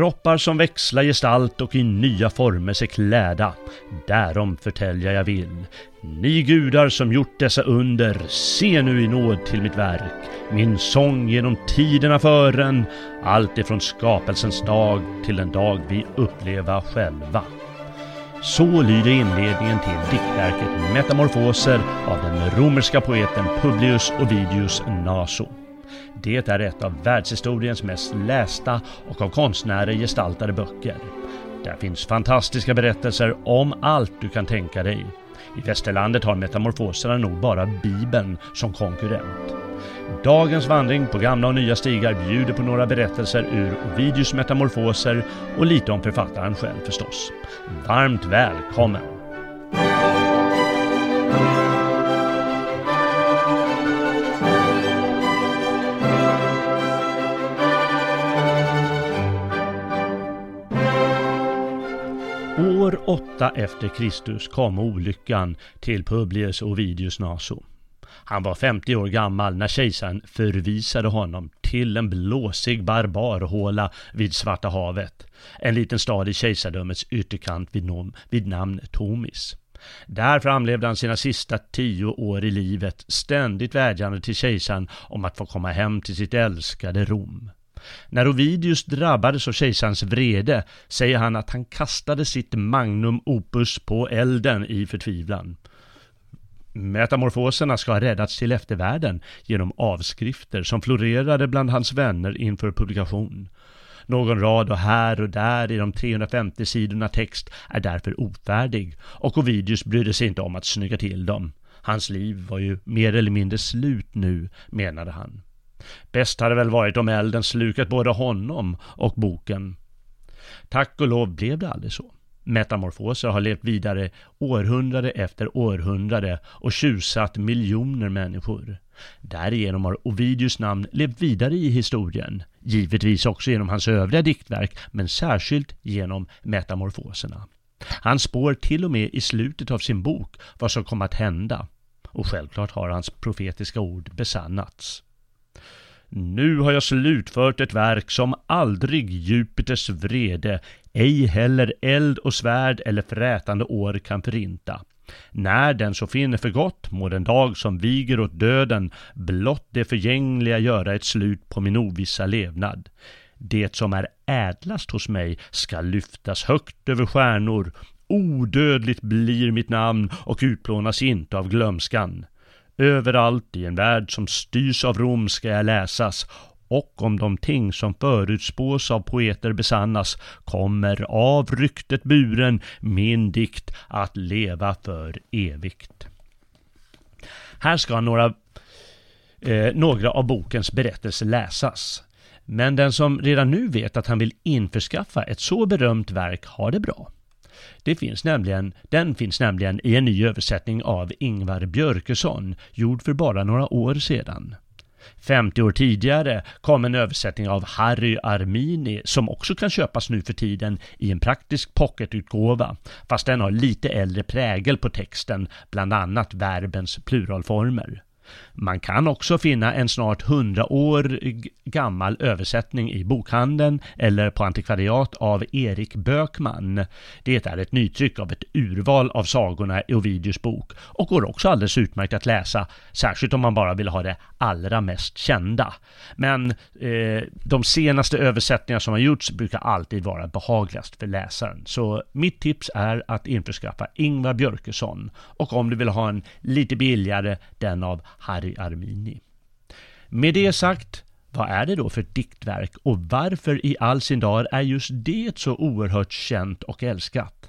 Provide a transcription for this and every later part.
Kroppar som växla gestalt och i nya former sig kläda. Därom förtälja jag vill. Ni gudar som gjort dessa under, se nu i nåd till mitt verk. Min sång genom tiderna fören, allt ifrån skapelsens dag till den dag vi uppleva själva. Så lyder inledningen till diktverket Metamorfoser av den romerska poeten Publius Ovidius Naso. Det är ett av världshistoriens mest lästa och av konstnärer gestaltade böcker. Där finns fantastiska berättelser om allt du kan tänka dig. I västerlandet har metamorfoserna nog bara Bibeln som konkurrent. Dagens vandring på gamla och nya stigar bjuder på några berättelser ur Ovidius metamorfoser och lite om författaren själv förstås. Varmt välkommen! År 8 efter Kristus kom olyckan till Publius Ovidius Naso. Han var 50 år gammal när kejsaren förvisade honom till en blåsig barbarhåla vid Svarta havet. En liten stad i kejsardömets ytterkant vid, nom, vid namn Tomis. Där framlevde han sina sista tio år i livet, ständigt vädjande till kejsaren om att få komma hem till sitt älskade Rom. När Ovidius drabbades av kejsarens vrede säger han att han kastade sitt magnum opus på elden i förtvivlan. Metamorfoserna ska ha räddats till eftervärlden genom avskrifter som florerade bland hans vänner inför publikation. Någon rad och här och där i de 350 sidorna text är därför ofärdig och Ovidius brydde sig inte om att snygga till dem. Hans liv var ju mer eller mindre slut nu, menade han. Bäst hade väl varit om elden slukat både honom och boken. Tack och lov blev det aldrig så. Metamorfoser har levt vidare århundrade efter århundrade och tjusat miljoner människor. Därigenom har Ovidius namn levt vidare i historien, givetvis också genom hans övriga diktverk, men särskilt genom metamorfoserna. Han spår till och med i slutet av sin bok vad som kom att hända. Och självklart har hans profetiska ord besannats. Nu har jag slutfört ett verk som aldrig Jupiters vrede, ej heller eld och svärd eller frätande år kan förinta. När den så finner för gott må den dag som viger åt döden blott det förgängliga göra ett slut på min ovissa levnad. Det som är ädlast hos mig ska lyftas högt över stjärnor, odödligt blir mitt namn och utplånas inte av glömskan. Överallt i en värld som styrs av Rom ska jag läsas och om de ting som förutspås av poeter besannas kommer av ryktet buren min dikt att leva för evigt. Här ska några, eh, några av bokens berättelser läsas. Men den som redan nu vet att han vill införskaffa ett så berömt verk har det bra. Det finns nämligen, den finns nämligen i en ny översättning av Ingvar Björkesson, gjord för bara några år sedan. 50 år tidigare kom en översättning av Harry Armini som också kan köpas nu för tiden i en praktisk pocketutgåva, fast den har lite äldre prägel på texten, bland annat verbens pluralformer. Man kan också finna en snart 100 år gammal översättning i bokhandeln eller på antikvariat av Erik Bökman. Det är ett nytryck av ett urval av sagorna i Ovidius bok och går också alldeles utmärkt att läsa, särskilt om man bara vill ha det allra mest kända. Men eh, de senaste översättningar som har gjorts brukar alltid vara behagligast för läsaren. Så mitt tips är att införskaffa Ingvar Björkesson och om du vill ha en lite billigare, den av Harry Armini. Med det sagt, vad är det då för diktverk och varför i all sin dar är just det så oerhört känt och älskat?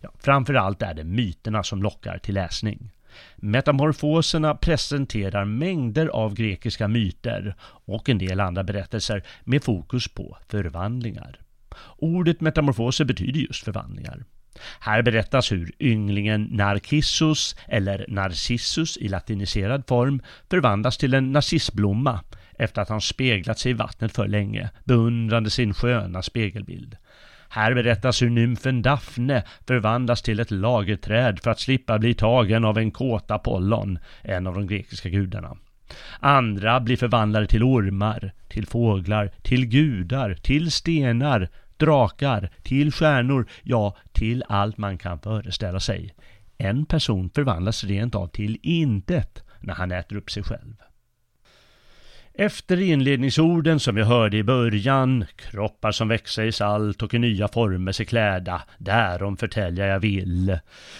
Ja, framförallt är det myterna som lockar till läsning. Metamorfoserna presenterar mängder av grekiska myter och en del andra berättelser med fokus på förvandlingar. Ordet metamorfoser betyder just förvandlingar. Här berättas hur ynglingen Narcissus, eller Narcissus i latiniserad form, förvandlas till en narcissblomma efter att han speglat sig i vattnet för länge, beundrande sin sköna spegelbild. Här berättas hur nymfen Daphne förvandlas till ett lagerträd för att slippa bli tagen av en kåta Apollon, en av de grekiska gudarna. Andra blir förvandlade till ormar, till fåglar, till gudar, till stenar, drakar, till stjärnor, ja, till allt man kan föreställa sig. En person förvandlas rent av till intet när han äter upp sig själv. Efter inledningsorden som vi hörde i början, kroppar som växa i salt och i nya former sig kläda, därom förtälja jag vill.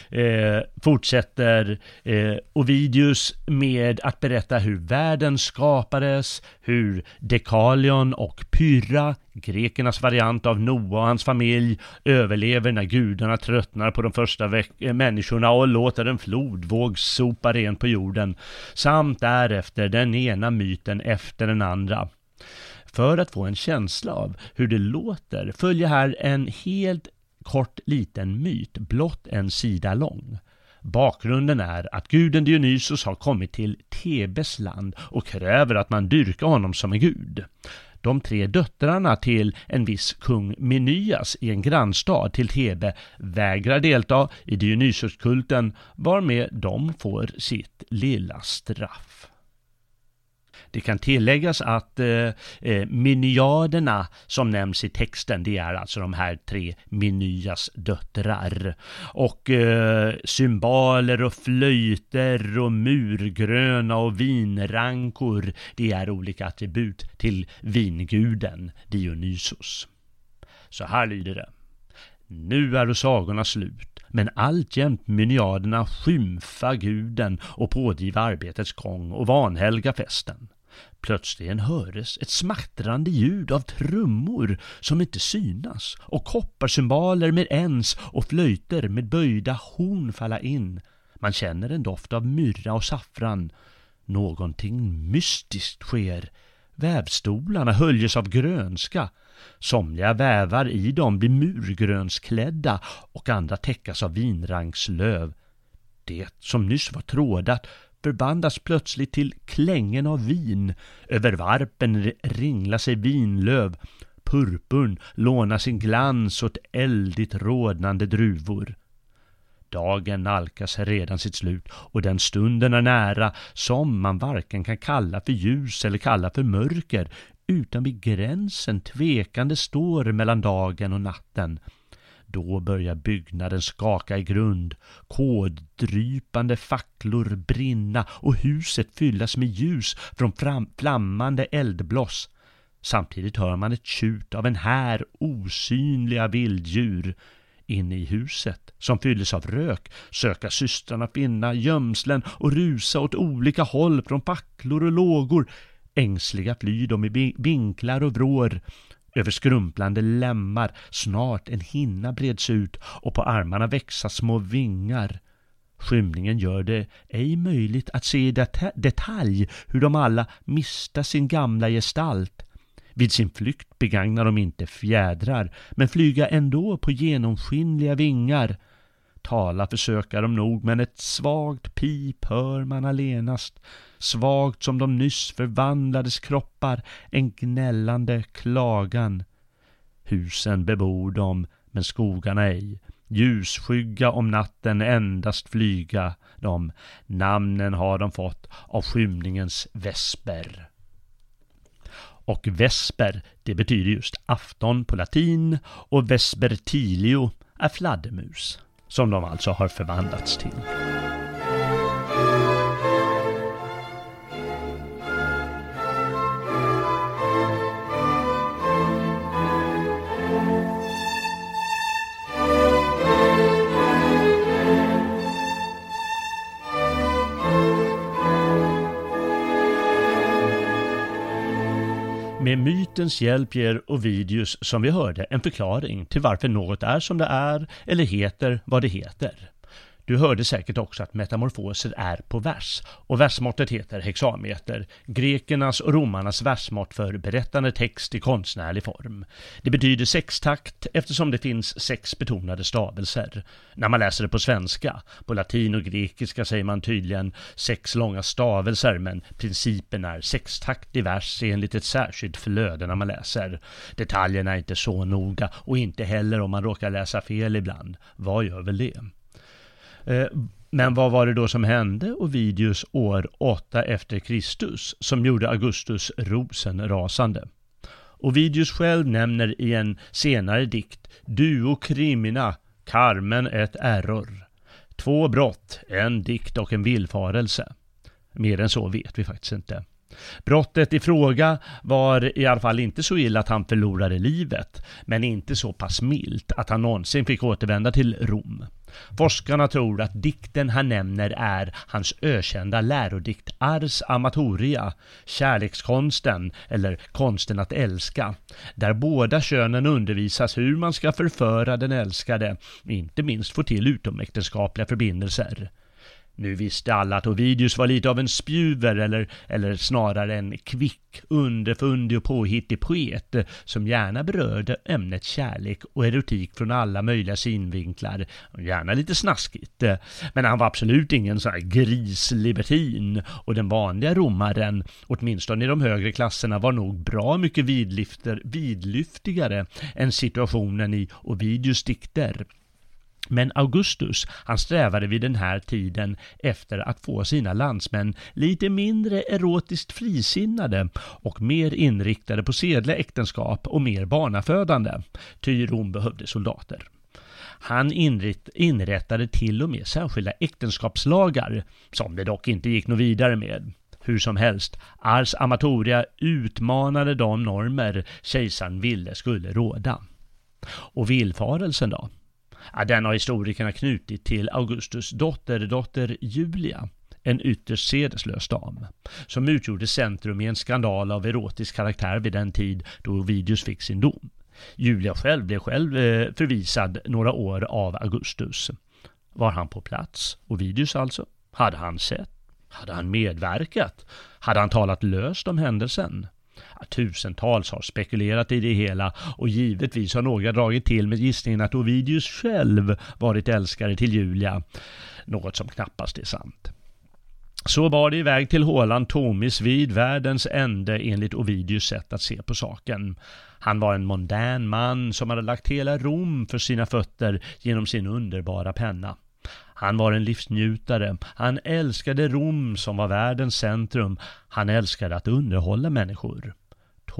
Eh, fortsätter eh, Ovidius med att berätta hur världen skapades, hur Dekalion och Pyrra Grekernas variant av Noa och hans familj överlever när gudarna tröttnar på de första eh, människorna och låter en flodvåg sopa rent på jorden, samt därefter den ena myten efter den andra. För att få en känsla av hur det låter följer här en helt kort liten myt, blott en sida lång. Bakgrunden är att guden Dionysos har kommit till Tebes land och kräver att man dyrkar honom som en gud. De tre döttrarna till en viss kung Menyas i en grannstad till Thebe vägrar delta i Dionysoskulten varmed de får sitt lilla straff. Det kan tilläggas att eh, eh, miniaderna som nämns i texten, det är alltså de här tre Minyas döttrar. Och eh, symboler och flöjter och murgröna och vinrankor, det är olika attribut till vinguden Dionysos. Så här lyder det. Nu är sagorna slut men alltjämt myniaderna skymfa guden och pådriva arbetets gång och vanhelga festen. Plötsligen höres ett smattrande ljud av trummor som inte synas och kopparsymbaler med ens och flöjter med böjda horn falla in. Man känner en doft av myrra och saffran. Någonting mystiskt sker. Vävstolarna höljes av grönska. Somliga vävar i dem blir murgrönsklädda och andra täckas av vinrankslöv. Det som nyss var trådat förvandlas plötsligt till klängen av vin. Över varpen ringlar sig vinlöv. Purpurn lånar sin glans åt eldigt rodnande druvor. Dagen nalkas redan sitt slut och den stunden är nära som man varken kan kalla för ljus eller kalla för mörker utan vid gränsen tvekande står mellan dagen och natten. Då börjar byggnaden skaka i grund, koddrypande facklor brinna och huset fyllas med ljus från flammande eldbloss. Samtidigt hör man ett tjut av en här osynliga vilddjur. Inne i huset, som fylls av rök, söka systrarna finna gömslen och rusa åt olika håll från facklor och lågor. Ängsliga flyr de i vinklar och vrår. Över skrumplande lemmar snart en hinna breds ut och på armarna växa små vingar. Skymningen gör det ej möjligt att se i det detalj hur de alla mista sin gamla gestalt. Vid sin flykt begagnar de inte fjädrar, men flyga ändå på genomskinliga vingar. Tala försöka de nog, men ett svagt pip hör man allenast, svagt som de nyss förvandlades kroppar, en gnällande klagan. Husen bebor de, men skogarna ej, ljusskygga om natten endast flyga de, namnen har de fått av skymningens vesper. Och vesper, det betyder just afton på latin och vespertilio är fladdermus som de alltså har förvandlats till. Med mytens hjälp ger Ovidius, som vi hörde, en förklaring till varför något är som det är eller heter vad det heter. Du hörde säkert också att metamorfoser är på vers och versmåttet heter hexameter, grekernas och romarnas versmått för berättande text i konstnärlig form. Det betyder sextakt eftersom det finns sex betonade stavelser. När man läser det på svenska, på latin och grekiska säger man tydligen sex långa stavelser men principen är sextaktig vers enligt ett särskilt flöde när man läser. Detaljerna är inte så noga och inte heller om man råkar läsa fel ibland. Vad gör väl det? Eh, men vad var det då som hände Ovidius år 8 efter Kristus som gjorde Augustus rosen rasande? Ovidius själv nämner i en senare dikt Duo crimina, Carmen ett error. Två brott, en dikt och en villfarelse. Mer än så vet vi faktiskt inte. Brottet i fråga var i alla fall inte så illa att han förlorade livet, men inte så pass milt att han någonsin fick återvända till Rom. Forskarna tror att dikten han nämner är hans ökända lärodikt Ars Amatoria, kärlekskonsten eller konsten att älska, där båda könen undervisas hur man ska förföra den älskade, inte minst få till utomäktenskapliga förbindelser. Nu visste alla att Ovidius var lite av en spjuver eller, eller snarare en kvick, underfundig och påhittig poet som gärna berörde ämnet kärlek och erotik från alla möjliga synvinklar. Gärna lite snaskigt. Men han var absolut ingen sån här grislibertin och den vanliga romaren, åtminstone i de högre klasserna, var nog bra mycket vidlyftigare än situationen i Ovidius dikter. Men Augustus, han strävade vid den här tiden efter att få sina landsmän lite mindre erotiskt frisinnade och mer inriktade på sedliga äktenskap och mer barnafödande, ty Rom behövde soldater. Han inrättade till och med särskilda äktenskapslagar, som det dock inte gick något vidare med. Hur som helst, Ars Amatoria utmanade de normer kejsaren ville skulle råda. Och villfarelsen då? Ja, den har historikerna knutit till Augustus dotterdotter Julia, en ytterst sedeslös dam, som utgjorde centrum i en skandal av erotisk karaktär vid den tid då Ovidius fick sin dom. Julia själv blev själv eh, förvisad några år av Augustus. Var han på plats? Ovidius alltså? Hade han sett? Hade han medverkat? Hade han talat löst om händelsen? Tusentals har spekulerat i det hela och givetvis har några dragit till med gissningen att Ovidius själv varit älskare till Julia. Något som knappast är sant. Så var det iväg till hålan Tomis vid världens ände enligt Ovidius sätt att se på saken. Han var en mondän man som hade lagt hela Rom för sina fötter genom sin underbara penna. Han var en livsnjutare. Han älskade Rom som var världens centrum. Han älskade att underhålla människor.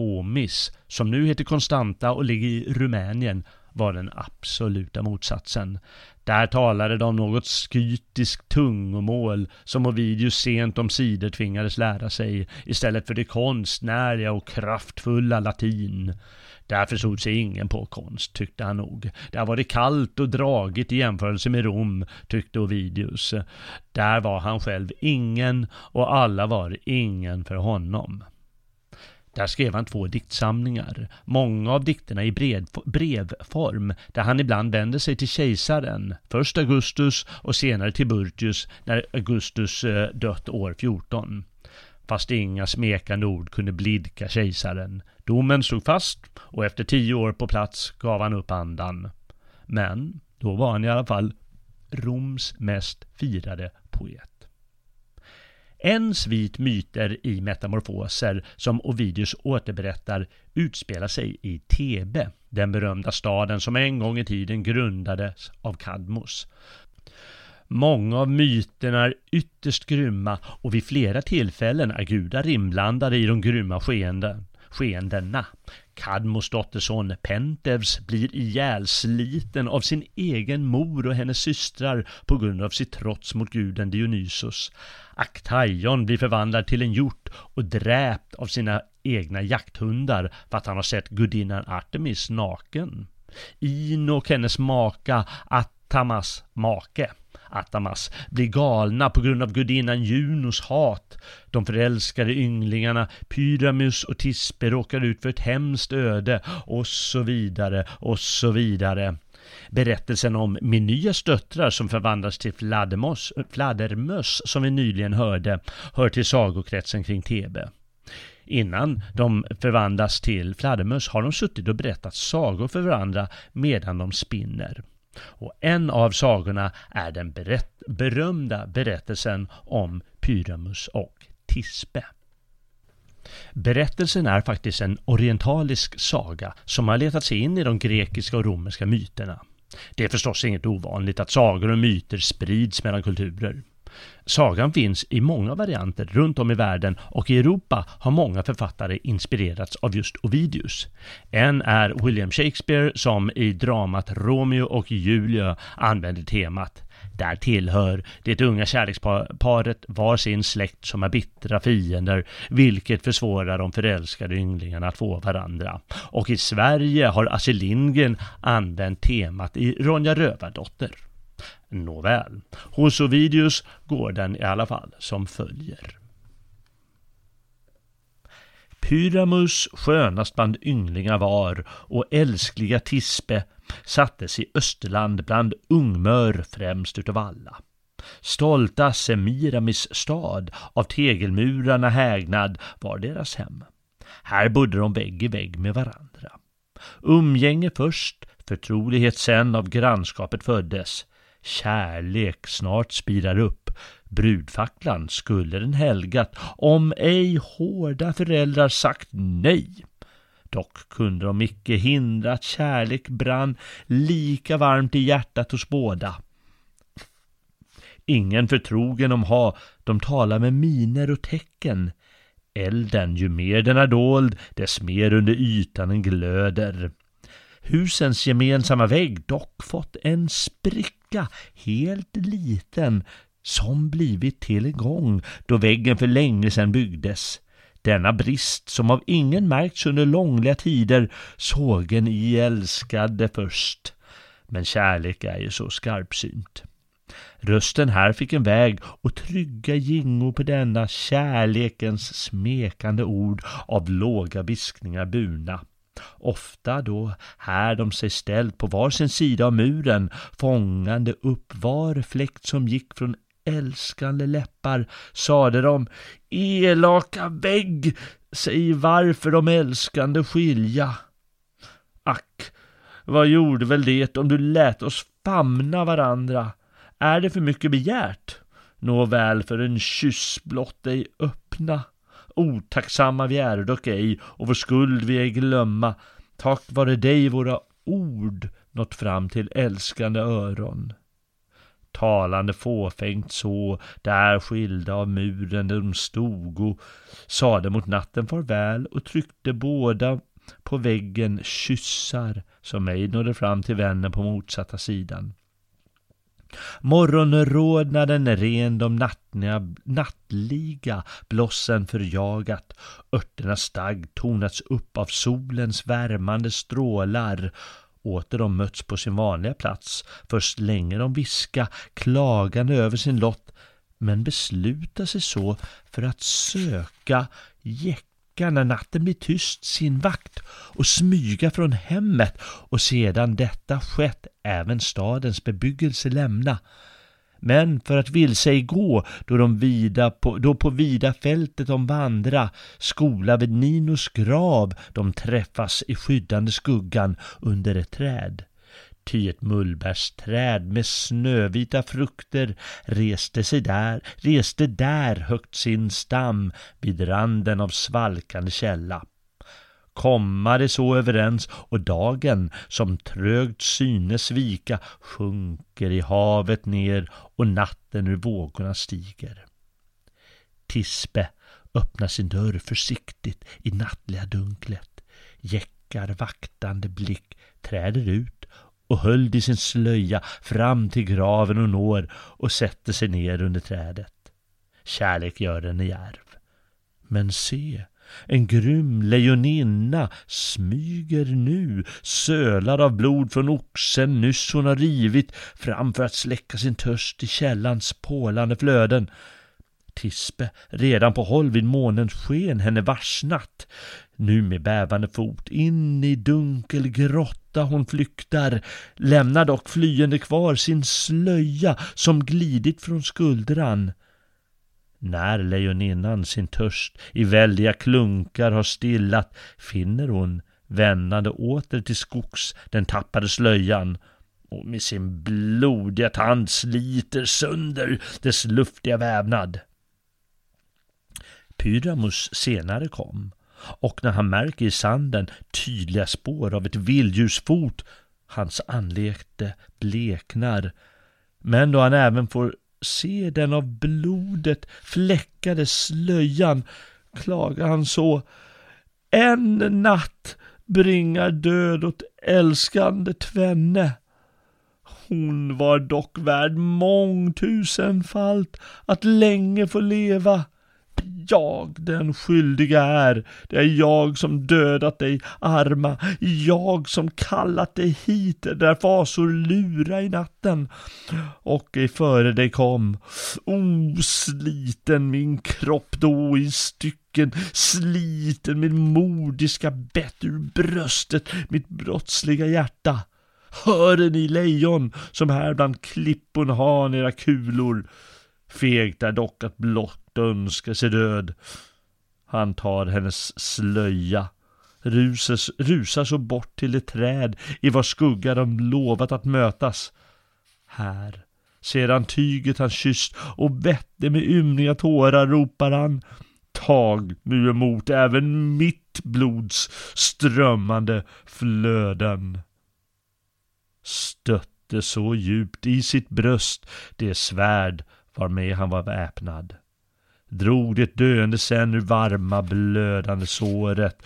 Komis, som nu heter Konstanta och ligger i Rumänien, var den absoluta motsatsen. Där talade de något skytiskt tungomål som Ovidius sent om sidor tvingades lära sig istället för det konstnärliga och kraftfulla latin. Där förstod sig ingen på konst, tyckte han nog. Där var det kallt och dragigt i jämförelse med Rom, tyckte Ovidius. Där var han själv ingen och alla var ingen för honom. Där skrev han två diktsamlingar, många av dikterna i brev, brevform, där han ibland vänder sig till kejsaren, först Augustus och senare till Burtius när Augustus eh, dött år 14. Fast inga smekande ord kunde blidka kejsaren. Domen stod fast och efter tio år på plats gav han upp andan. Men då var han i alla fall Roms mest firade poet. En svit myter i metamorfoser som Ovidius återberättar utspelar sig i Thebe, den berömda staden som en gång i tiden grundades av Kadmos. Många av myterna är ytterst grymma och vid flera tillfällen är gudar inblandade i de grymma skeenden, skeendena. Kadmos dotterson Pentevs blir ihjälsliten av sin egen mor och hennes systrar på grund av sitt trots mot guden Dionysos. Aktaion blir förvandlad till en hjort och dräpt av sina egna jakthundar för att han har sett gudinnan Artemis naken. Ino och hennes maka Atamas make Atamas blir galna på grund av gudinnan Junos hat. De förälskade ynglingarna Pyramus och Tispe råkar ut för ett hemskt öde och så vidare och så vidare. Berättelsen om Menyas döttrar som förvandlas till fladdermöss, fladdermöss som vi nyligen hörde hör till sagokretsen kring Tebe. Innan de förvandlas till fladdermöss har de suttit och berättat sagor för varandra medan de spinner. Och en av sagorna är den berätt berömda berättelsen om Pyramus och Tispe. Berättelsen är faktiskt en orientalisk saga som har letat sig in i de grekiska och romerska myterna. Det är förstås inget ovanligt att sagor och myter sprids mellan kulturer. Sagan finns i många varianter runt om i världen och i Europa har många författare inspirerats av just Ovidius. En är William Shakespeare som i dramat Romeo och Julia använder temat där tillhör det unga kärleksparet var sin släkt som är bittra fiender, vilket försvårar de förälskade ynglingarna att få varandra. Och i Sverige har Astrid Lindgren använt temat i Ronja Rövardotter. Nåväl, hos Ovidius går den i alla fall som följer. Pyramus skönast bland ynglingar var och älskliga Tispe sattes i Österland bland ungmör främst utav alla. Stolta Semiramis stad, av tegelmurarna hägnad, var deras hem. Här bodde de vägg i vägg med varandra. Umgänge först, förtrolighet sen av grannskapet föddes. Kärlek snart spirar upp. Brudfacklan skulle den helgat, om ej hårda föräldrar sagt nej. Dock kunde de icke hindra att kärlek brann lika varmt i hjärtat hos båda. Ingen förtrogen om ha, de talar med miner och tecken. Elden, ju mer den är dold, dess mer under ytan den glöder. Husens gemensamma vägg dock fått en spricka, helt liten, som blivit till en gång då väggen för länge sedan byggdes. Denna brist, som av ingen märkts under långliga tider, sågen i älskade först. Men kärlek är ju så skarpsynt. Rösten här fick en väg och trygga gingo på denna kärlekens smekande ord av låga viskningar burna. Ofta då här de sig ställt på var sin sida av muren, fångande upp var fläkt som gick från älskande läppar sade de Elaka vägg, säg varför de älskande skilja. Ack, vad gjorde väl det om du lät oss famna varandra? Är det för mycket begärt? Nåväl, för en kyss blott ej öppna. Otacksamma vi är dock ej, och vår skuld vi ej glömma. Tack vare dig våra ord nått fram till älskande öron talande fåfängt så, där skilda av muren där de stod och sade mot natten farväl och tryckte båda på väggen kyssar som ej nådde fram till vännen på motsatta sidan. Morgonrodnaden ren de nattliga, nattliga blossen förjagat, örternas stagg tonats upp av solens värmande strålar åter de mötts på sin vanliga plats. Först länge de viska, klagande över sin lott, men beslutar sig så för att söka jäcka när natten blir tyst sin vakt och smyga från hemmet och sedan detta skett även stadens bebyggelse lämna men för att vilse gå då, de vida på, då på vida fältet de vandra, skola vid Ninos grav de träffas i skyddande skuggan under ett träd. Ty ett mullbärsträd med snövita frukter reste sig där, reste där högt sin stam vid randen av svalkande källa komma det så överens och dagen som trögt synes vika sjunker i havet ner och natten ur vågorna stiger. Tispe öppnar sin dörr försiktigt i nattliga dunklet, jäckar vaktande blick, träder ut och höljd i sin slöja fram till graven och når och sätter sig ner under trädet. Kärlek gör den i järv. Men se, en grym lejoninna smyger nu, sölad av blod från oxen nyss hon har rivit, fram för att släcka sin törst i källans pålande flöden. Tispe, redan på håll vid månens sken, henne varsnat. Nu med bävande fot in i dunkel grotta hon flyktar, lämnar dock flyende kvar sin slöja som glidit från skuldran. När lejoninnan sin törst i väldiga klunkar har stillat finner hon, vändande åter till skogs, den tappade slöjan och med sin blodiga tand sliter sönder dess luftiga vävnad. Pyramus senare kom, och när han märker i sanden tydliga spår av ett vilddjursfot, hans anlete bleknar. Men då han även får se den av blodet fläckade slöjan, klagar han så. En natt bringar död åt älskande tvenne. Hon var dock värd mångtusenfalt att länge få leva jag den skyldiga är. Det är jag som dödat dig, arma, jag som kallat dig hit där fasor lura i natten och ej före dig kom. O, sliten min kropp då i stycken, sliten min mordiska bett ur bröstet, mitt brottsliga hjärta. Hör ni lejon som här bland klipporna har era kulor? Fegt är dock att blott önska sig död. Han tar hennes slöja, rusas, rusar så bort till det träd i vars skugga de lovat att mötas. Här ser han tyget han kysst och vette med ymniga tårar ropar han Tag nu emot även mitt blods strömmande flöden. Stötte så djupt i sitt bröst det svärd varmed han var väpnad. Drog det döende sen ur varma blödande såret.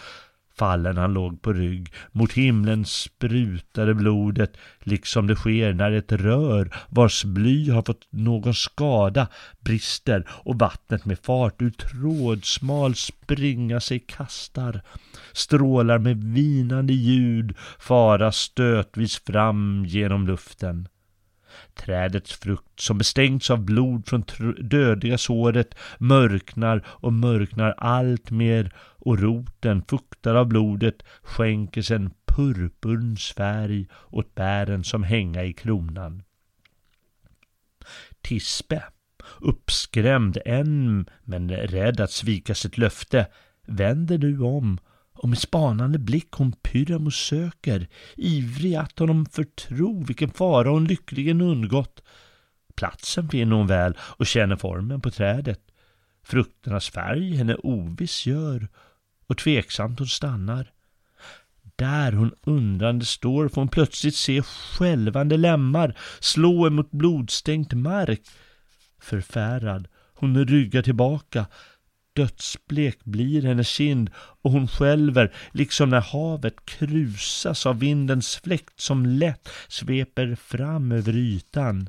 Fallen han låg på rygg, mot himlen sprutade blodet, liksom det sker när ett rör vars bly har fått någon skada brister och vattnet med fart ur trådsmal springa sig kastar. Strålar med vinande ljud fara stötvis fram genom luften. Trädets frukt som bestängts av blod från dödliga såret mörknar och mörknar allt mer och roten, fuktad av blodet, skänker sen purpurns färg åt bären som hänga i kronan. Tispe, uppskrämd än men rädd att svika sitt löfte, vänder nu om och med spanande blick hon Pyramos söker, ivrig att honom förtro vilken fara hon lyckligen undgått. Platsen finner hon väl och känner formen på trädet. Frukternas färg henne oviss gör och tveksamt hon stannar. Där hon undrande står får hon plötsligt se skälvande lemmar slå emot blodstänkt mark. Förfärad, hon ryggar tillbaka, Dödsblek blir hennes kind och hon skälver liksom när havet krusas av vindens fläkt som lätt sveper fram över ytan.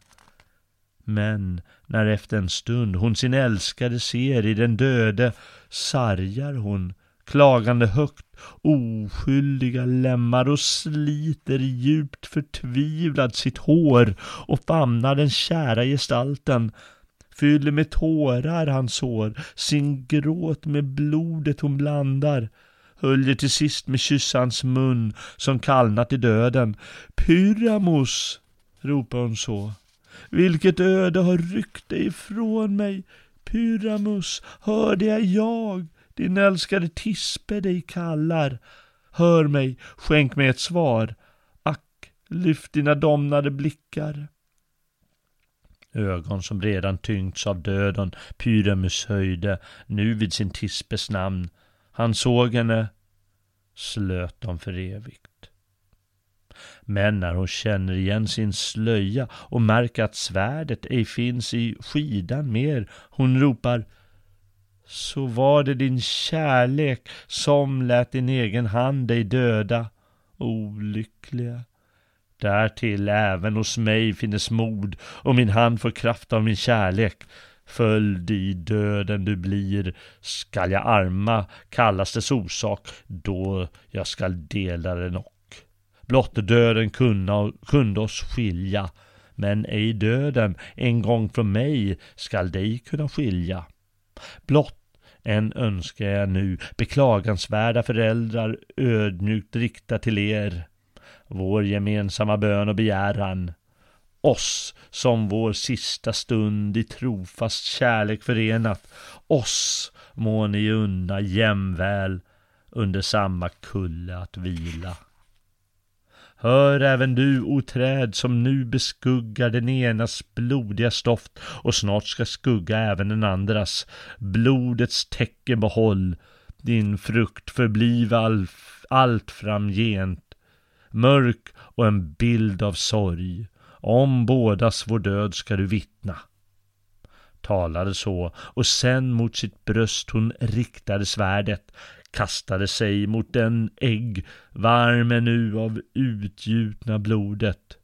Men när efter en stund hon sin älskade ser i den döde sargar hon klagande högt oskyldiga lemmar och sliter djupt förtvivlad sitt hår och famnar den kära gestalten fyller med tårar hans sår, sin gråt med blodet hon blandar, höljer till sist med kyss hans mun som kallnat i döden. Pyramos, ropar hon så. Vilket öde har ryckt dig ifrån mig? Pyramus, hör det är jag, din älskade Tispe dig kallar. Hör mig, skänk mig ett svar. Ack, lyft dina domnade blickar. Ögon som redan tyngts av döden Pyramus höjde, nu vid sin tispes namn. Han såg henne, slöt dem för evigt. Men när hon känner igen sin slöja och märker att svärdet ej finns i skidan mer, hon ropar Så var det din kärlek som lät din egen hand dig döda, olyckliga. Därtill även hos mig finnes mod och min hand får kraft av min kärlek. Följd i döden du blir, skall jag arma kallas dess orsak, då jag skall dela den och. Blott döden kunna, kunde oss skilja, men ej döden en gång från mig skall dig kunna skilja. Blott än önskar jag nu beklagansvärda föräldrar ödmjukt rikta till er vår gemensamma bön och begäran, oss som vår sista stund i trofast kärlek förenat, oss må ni unna jämväl under samma kulle att vila. Hör även du, o träd, som nu beskuggar den enas blodiga stoft och snart ska skugga även den andras. Blodets tecken behåll, din frukt förbliv all, allt framgent mörk och en bild av sorg. Om bådas vår död ska du vittna. talade så och sen mot sitt bröst hon riktade svärdet, kastade sig mot den ägg, varm nu av utgjutna blodet.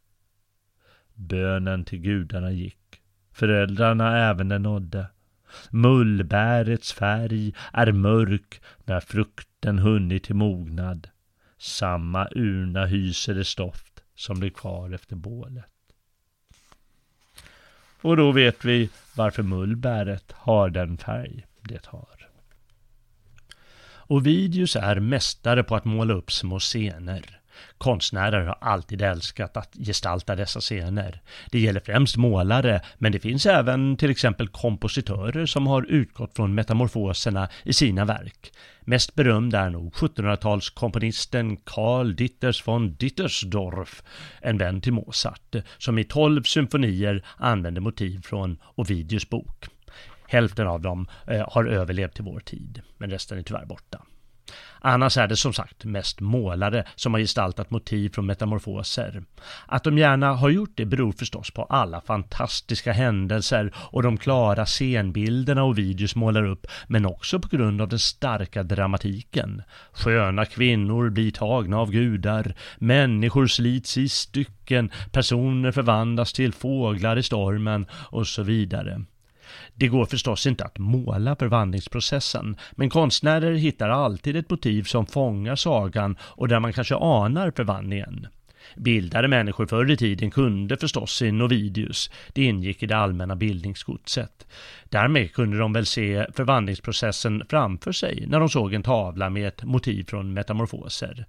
Bönen till gudarna gick, föräldrarna även den nådde. Mullbärets färg är mörk när frukten hunnit till mognad. Samma urna hyser det stoft som blir kvar efter bålet. Och då vet vi varför mullbäret har den färg det har. Ovidius är mästare på att måla upp små scener. Konstnärer har alltid älskat att gestalta dessa scener. Det gäller främst målare, men det finns även till exempel kompositörer som har utgått från metamorfoserna i sina verk. Mest berömd är nog 1700-talskomponisten Karl Ditters von Dittersdorf, en vän till Mozart, som i tolv symfonier använder motiv från Ovidius bok. Hälften av dem eh, har överlevt till vår tid, men resten är tyvärr borta. Annars är det som sagt mest målare som har gestaltat motiv från metamorfoser. Att de gärna har gjort det beror förstås på alla fantastiska händelser och de klara scenbilderna och videos målar upp, men också på grund av den starka dramatiken. Sköna kvinnor blir tagna av gudar, människor slits i stycken, personer förvandlas till fåglar i stormen och så vidare. Det går förstås inte att måla förvandlingsprocessen, men konstnärer hittar alltid ett motiv som fångar sagan och där man kanske anar förvandlingen. Bildade människor förr i tiden kunde förstås sin Novidius, det ingick i det allmänna bildningsgodset. Därmed kunde de väl se förvandlingsprocessen framför sig när de såg en tavla med ett motiv från metamorfoser.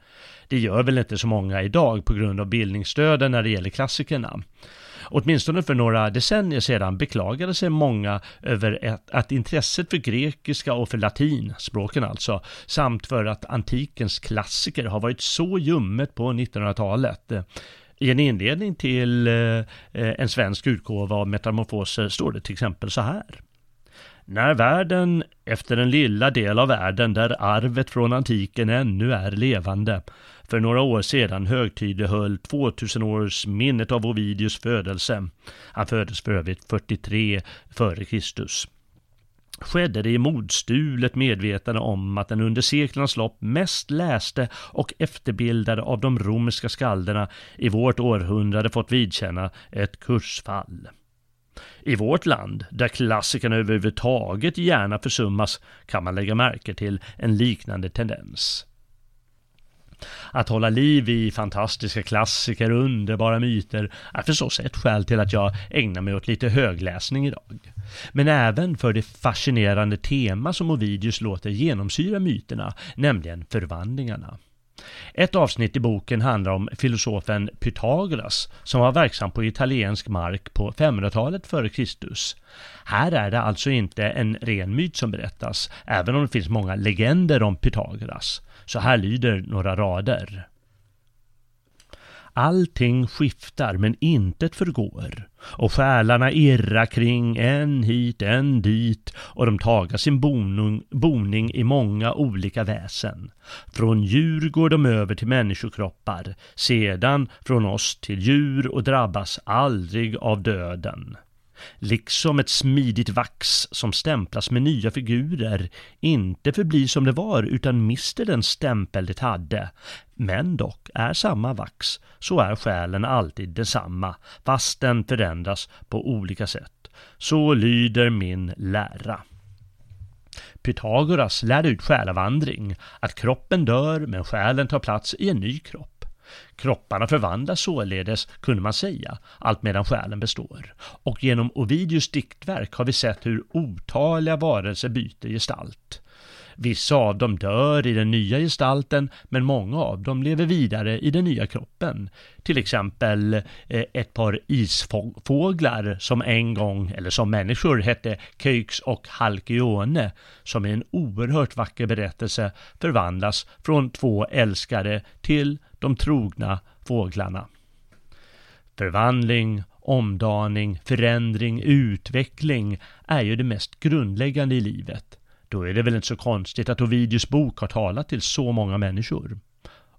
Det gör väl inte så många idag på grund av bildningsstöden när det gäller klassikerna. Åtminstone för några decennier sedan beklagade sig många över att intresset för grekiska och för latin, språken alltså, samt för att antikens klassiker har varit så ljummet på 1900-talet. I en inledning till eh, en svensk utgåva av Metamorfoser står det till exempel så här. När världen, efter den lilla del av världen där arvet från antiken ännu är levande, för några år sedan högtidlighöll 2000-årsminnet av Ovidius födelse. Han föddes för övrigt 43 f.Kr. Skedde det i modstulet medvetande om att den under seklernas lopp mest läste och efterbildade av de romerska skalderna i vårt århundrade fått vidkänna ett kursfall. I vårt land, där klassikerna överhuvudtaget gärna försummas, kan man lägga märke till en liknande tendens. Att hålla liv i fantastiska klassiker och underbara myter är förstås ett skäl till att jag ägnar mig åt lite högläsning idag. Men även för det fascinerande tema som Ovidius låter genomsyra myterna, nämligen förvandlingarna. Ett avsnitt i boken handlar om filosofen Pythagoras som var verksam på italiensk mark på 500-talet f.Kr. Här är det alltså inte en ren myt som berättas, även om det finns många legender om Pythagoras. Så här lyder några rader. Allting skiftar men intet förgår och själarna irra kring en hit, en dit och de taga sin boning, boning i många olika väsen. Från djur går de över till människokroppar, sedan från oss till djur och drabbas aldrig av döden liksom ett smidigt vax som stämplas med nya figurer, inte förblir som det var utan mister den stämpel det hade. Men dock är samma vax, så är själen alltid densamma, fast den förändras på olika sätt. Så lyder min lära. Pythagoras lärde ut själavandring, att kroppen dör men själen tar plats i en ny kropp. Kropparna förvandlas således, kunde man säga, allt medan själen består. Och genom Ovidius diktverk har vi sett hur otaliga varelser byter gestalt. Vissa av dem dör i den nya gestalten, men många av dem lever vidare i den nya kroppen. Till exempel eh, ett par isfåglar som en gång, eller som människor, hette Köyx och Halkione, som i en oerhört vacker berättelse förvandlas från två älskare till de trogna fåglarna. Förvandling, omdaning, förändring, utveckling är ju det mest grundläggande i livet. Då är det väl inte så konstigt att Ovidius bok har talat till så många människor.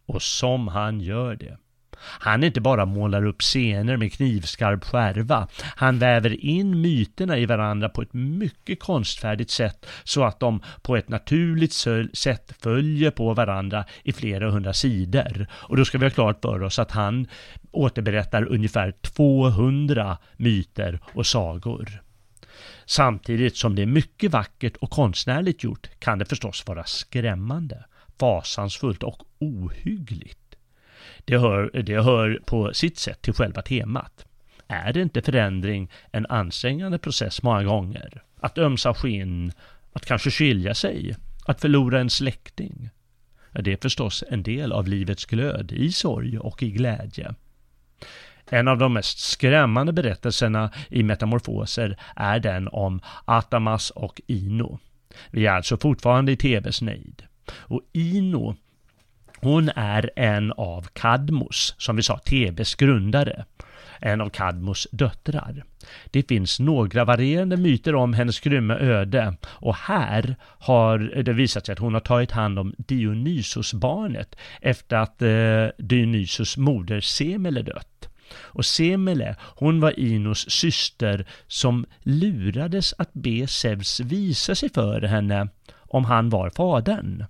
Och som han gör det. Han inte bara målar upp scener med knivskarp skärva, han väver in myterna i varandra på ett mycket konstfärdigt sätt så att de på ett naturligt sätt följer på varandra i flera hundra sidor. Och då ska vi ha klart för oss att han återberättar ungefär 200 myter och sagor. Samtidigt som det är mycket vackert och konstnärligt gjort kan det förstås vara skrämmande, fasansfullt och ohyggligt. Det hör, det hör på sitt sätt till själva temat. Är det inte förändring en ansträngande process många gånger? Att ömsa skinn, att kanske skilja sig, att förlora en släkting. Det är förstås en del av livets glöd i sorg och i glädje. En av de mest skrämmande berättelserna i Metamorfoser är den om Atamas och Ino. Vi är alltså fortfarande i tvs nejd. Och Ino hon är en av Kadmos, som vi sa, TBs grundare. En av Kadmos döttrar. Det finns några varierande myter om hennes grymma öde och här har det visat sig att hon har tagit hand om Dionysos-barnet efter att eh, Dionysos moder Semele dött. Och Semele, hon var Inos syster som lurades att be Zeus visa sig för henne om han var fadern.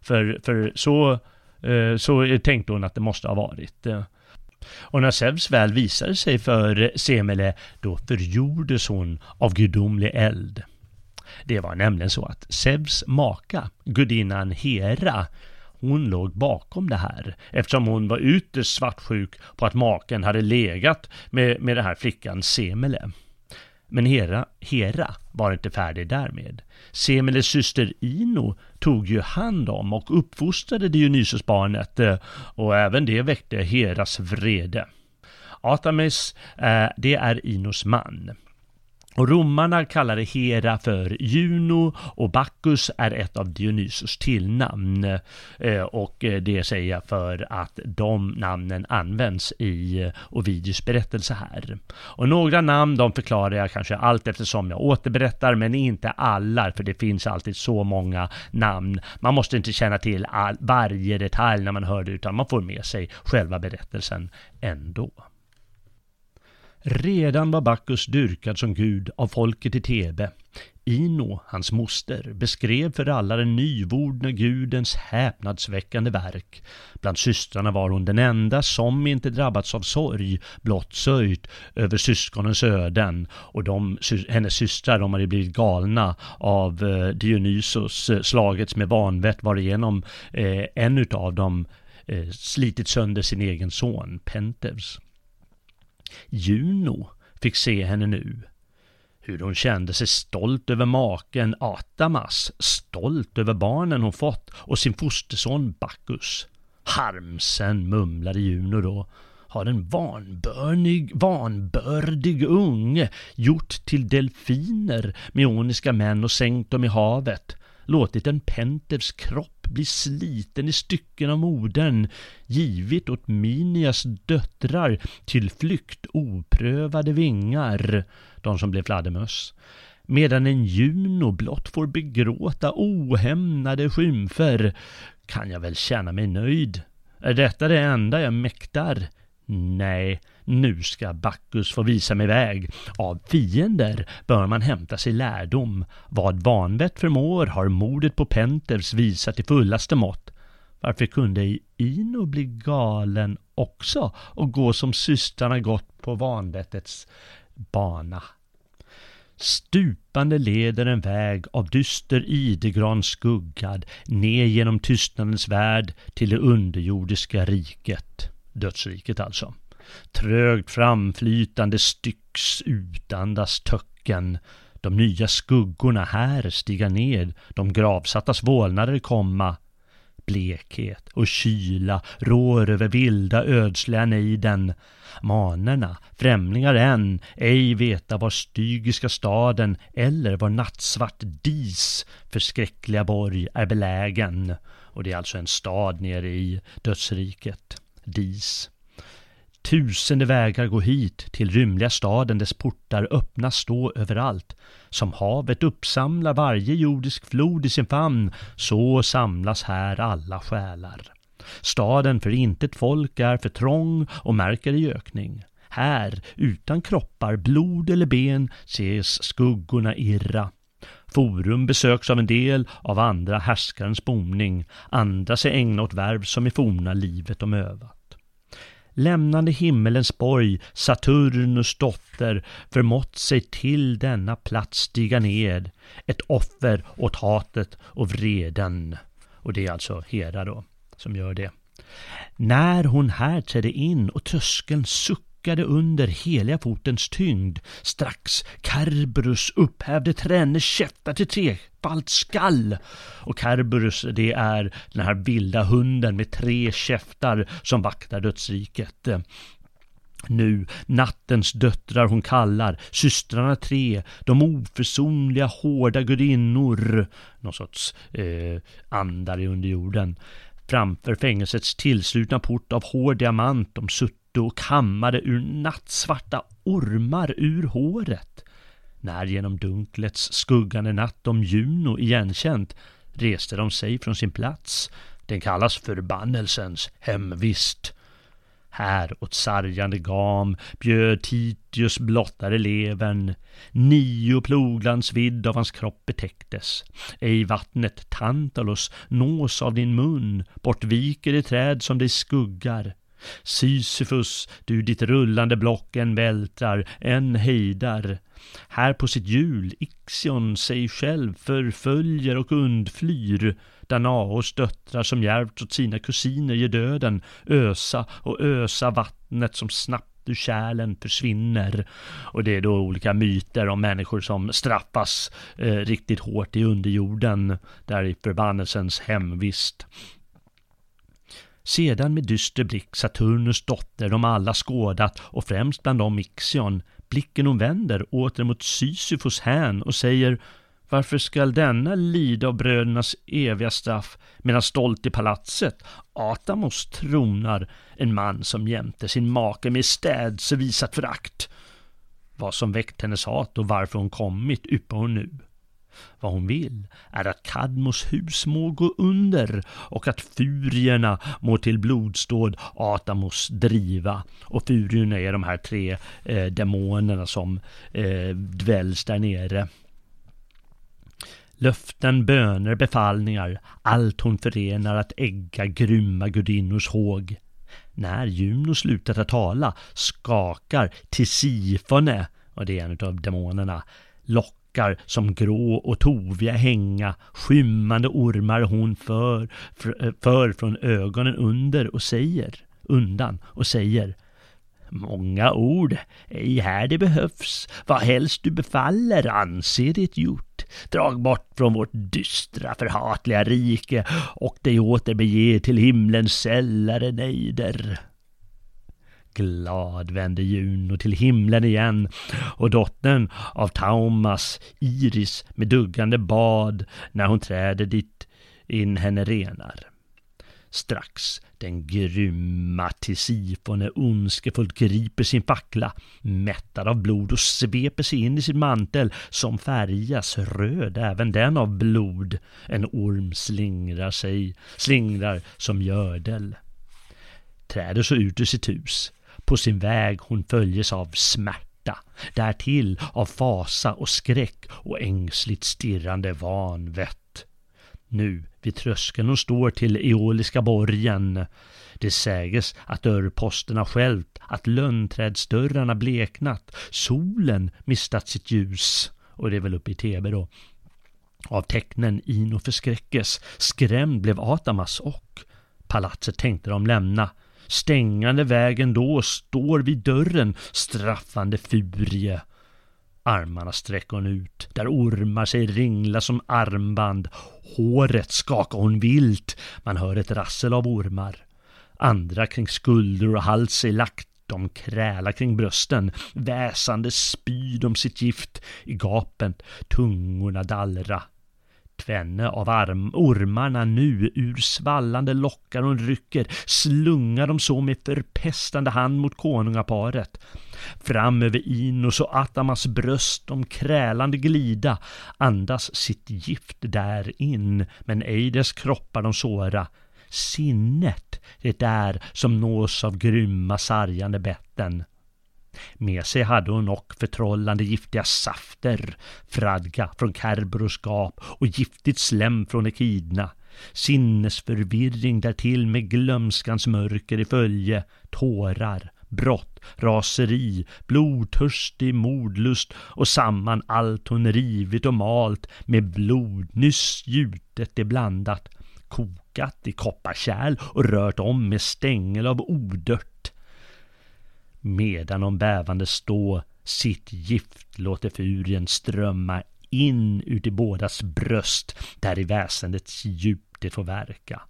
För, för så eh, så tänkte hon att det måste ha varit. Och när Zeus väl visade sig för Semele, då förgjordes hon av gudomlig eld. Det var nämligen så att Zeus maka, gudinnan Hera, hon låg bakom det här eftersom hon var ytterst svartsjuk på att maken hade legat med, med den här flickan Semele. Men Hera, Hera var inte färdig därmed. Semeles syster Ino tog ju hand om och uppfostrade Dionysosbarnet eh, och även det väckte Heras vrede. Atames, eh, det är Inos man. Och romarna kallade Hera för Juno och Bacchus är ett av Dionysos tillnamn. Eh, och eh, det säger jag för att de namnen används i eh, Ovidius berättelse här. Och några namn de förklarar jag kanske allt eftersom jag återberättar men inte alla för det finns alltid så många namn. Man måste inte känna till all, varje detalj när man hör det utan man får med sig själva berättelsen ändå. Redan var Bacchus dyrkad som gud av folket i Tebe. Ino, hans moster, beskrev för alla den nyvordne gudens häpnadsväckande verk. Bland systrarna var hon den enda som inte drabbats av sorg, blott sörjt över syskonens öden. Och de, hennes systrar, de hade blivit galna av eh, Dionysos, eh, slagits med vanvett varigenom eh, en utav dem eh, slitit sönder sin egen son, Pentevs. Juno fick se henne nu. Hur hon kände sig stolt över maken Atamas, stolt över barnen hon fått och sin fosterson Bacchus. Harmsen, mumlade Juno då, har en vanbörnig, vanbördig unge gjort till delfiner, meoniska män och sänkt dem i havet, låtit en penters kropp bli sliten i stycken av modern, givit åt Minias döttrar till flykt oprövade vingar, de som blev fladdermöss medan en Juno blott får begråta ohämnade skymfer, kan jag väl känna mig nöjd. Är detta det enda jag mäktar? Nej, nu ska Bacchus få visa mig väg. Av fiender bör man hämta sig lärdom. Vad vanvett förmår har mordet på Penters visat i fullaste mått. Varför kunde Ino bli galen också och gå som systrarna gått på vanvettets bana? Stupande leder en väg av dyster idegran skuggad ner genom tystnadens värld till det underjordiska riket dödsriket alltså. Trögt framflytande stycks utandas töcken. De nya skuggorna här stiga ned, de gravsattas vålnader komma. Blekhet och kyla rår över vilda ödsliga nejden. Manerna, främlingar än, ej veta var stygiska staden eller var nattsvart Dis förskräckliga borg är belägen. Och det är alltså en stad nere i dödsriket. Dis. Tusende vägar gå hit till rymliga staden, dess portar öppna stå överallt. Som havet uppsamlar varje jordisk flod i sin famn, så samlas här alla själar. Staden för intet folk är för trång och märker i ökning. Här, utan kroppar, blod eller ben, ses skuggorna irra. Forum besöks av en del, av andra härskarens boning, andra sig ägna åt värv som i forna livet de övat. Lämnande himmelens borg, Saturnus dotter, förmått sig till denna plats stiga ned, ett offer åt hatet och vreden. Och det är alltså Hera då, som gör det. När hon här trädde in och tröskeln suckade suckade under heliga fotens tyngd. Strax Kerberus upphävde tränne käftar till trefalt skall. Och Kerberus det är den här vilda hunden med tre käftar som vaktar dödsriket. Nu, nattens döttrar hon kallar, systrarna tre, de oförsonliga hårda gudinnor, någon sorts eh, andar i underjorden. Framför fängelsets tillslutna port av hård diamant de sutt och kammade ur nattsvarta ormar ur håret. När genom dunklets skuggande natt om Juno igenkänt reste de sig från sin plats. Den kallas förbannelsens hemvist. Här åt sargande gam bjöd Titius blottare levern. Nio ploglands vidd av hans kropp betäcktes. Ej vattnet Tantalos nås av din mun, bortviker det träd som dig skuggar. Sisyfus, du ditt rullande block en vältrar, en hejdar. Här på sitt hjul Ixion sig själv förföljer och undflyr. Danaos döttrar som djärvt åt sina kusiner ger döden, ösa och ösa vattnet som snabbt ur kärlen försvinner. Och det är då olika myter om människor som straffas eh, riktigt hårt i underjorden, där i förbannelsens hemvist. Sedan med dyster blick Saturnus dotter de alla skådat och främst bland dem Ixion. Blicken hon vänder åter mot Sisyfos hän och säger varför skall denna lida av brödernas eviga straff medan stolt i palatset Atamos tronar en man som jämte sin make med städse visat förakt. Vad som väckt hennes hat och varför hon kommit yppar hon nu. Vad hon vill är att Kadmos hus må gå under och att furierna må till blodståd Atamos driva. Och furierna är de här tre eh, demonerna som eh, dväljs där nere. Löften, böner, befallningar, allt hon förenar att ägga grymma gudinnors håg. När Juno slutat att tala skakar Tisifone, och det är en av demonerna, lock lockar som grå och toviga hänga, skymmande ormar hon för, för, eh, för från ögonen under och säger, undan och säger Många ord, ej här det behövs, vad helst du befaller anser det gjort. Drag bort från vårt dystra förhatliga rike och dig åter bege till himlens sällare nejder. Glad vände Juno till himlen igen och dottern av Taumas, Iris, med duggande bad när hon träder dit in henne renar. Strax den grymma Tisifone ondskefullt griper sin fackla, mättad av blod och sveper sig in i sin mantel som färgas röd även den av blod. En orm slingrar sig, slingrar som gördel. Träder så ut ur sitt hus, på sin väg hon följes av smärta, därtill av fasa och skräck och ängsligt stirrande vanvett. Nu vid tröskeln hon står till Eoliska borgen. Det säges att dörrposterna skällt, att lönnträdsdörrarna bleknat, solen mistat sitt ljus. Och det är väl uppe i tv då. Av tecknen Ino förskräckes, skrämd blev Atamas och palatset tänkte de lämna. Stängande vägen då står vid dörren straffande furie. Armarna sträcker hon ut, där ormar sig ringla som armband. Håret skakar hon vilt, man hör ett rassel av ormar. Andra kring skulder och hals är lagt, de krälar kring brösten, väsande spyr om sitt gift i gapen, tungorna dallra. Tvenne av arm, ormarna nu ur svallande lockar hon rycker, slungar de så med förpestande hand mot konungaparet. Fram över Inos och Atamas bröst de krälande glida, andas sitt gift där in, men ej dess kroppar de såra. sinnet det är som nås av grymma sargande betten. Med sig hade hon och förtrollande giftiga safter, fradga från Kerberoskap och giftigt slem från Ekidna. Sinnesförvirring därtill med glömskans mörker i följe, tårar, brott, raseri, blodtörstig mordlust och samman allt hon rivit och malt med blod nyss gjutet det blandat, kokat i kopparkärl och rört om med stängel av odört. Medan de bävande stå sitt gift låter furien strömma in ut i bådas bröst, där i väsendets djup det får verka.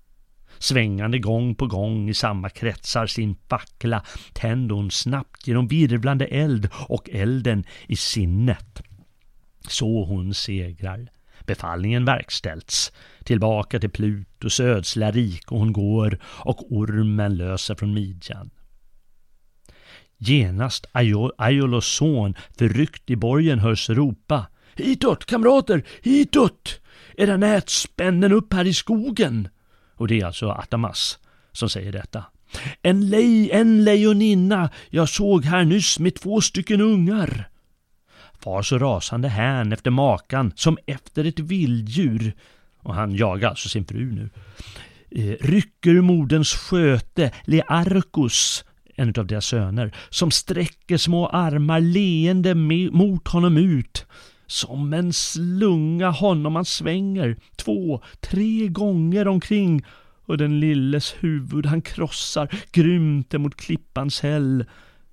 Svängande gång på gång i samma kretsar sin fackla tände hon snabbt genom virvlande eld och elden i sinnet. Så hon segrar. Befallningen verkställts. Tillbaka till Plutos ödsliga rik och hon går och ormen löser från midjan. Genast Aiolos son förryckt i borgen hörs ropa Hitåt kamrater, hitåt! Era nät spännen upp här i skogen! Och det är alltså Atamas som säger detta. En, lej, en lejoninna jag såg här nyss med två stycken ungar. Far så rasande hän efter makan som efter ett vilddjur. Och han jagar alltså sin fru nu. Eh, rycker moderns sköte, Learkus, en av deras söner, som sträcker små armar leende mot honom ut. Som en slunga honom han svänger två, tre gånger omkring och den lilles huvud han krossar grymt emot klippans häll.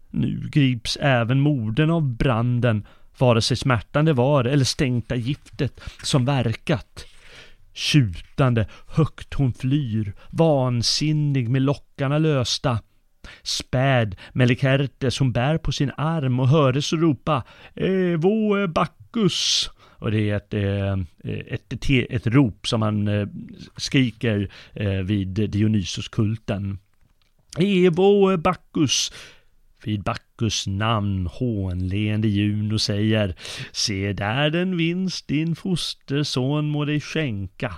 Nu grips även morden av branden, vare sig smärtan det var eller stänkta giftet som verkat. Tjutande högt hon flyr, vansinnig med lockarna lösta. Späd Melikerte som bär på sin arm och höres ropa Evo Bacchus och det är ett, eh, ett, ett, ett rop som han eh, skriker eh, vid Dionysoskulten. Evo Bacchus vid Bacchus namn hånleende Juno säger Se där den vinst din fosterson må dig skänka.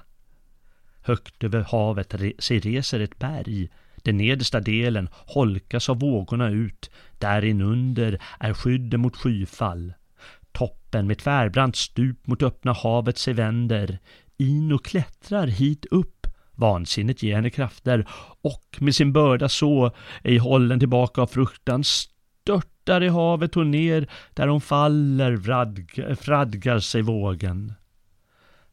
Högt över havet sig reser ett berg den nedersta delen holkas av vågorna ut, där inunder är skydden mot skyfall. Toppen med tvärbrant stup mot öppna havet sig vänder. Ino klättrar hit upp, vansinnet ger henne krafter och med sin börda så, ej hållen tillbaka av fruktan, störtar i havet hon ner, där hon faller, vradgar fradgar sig vågen.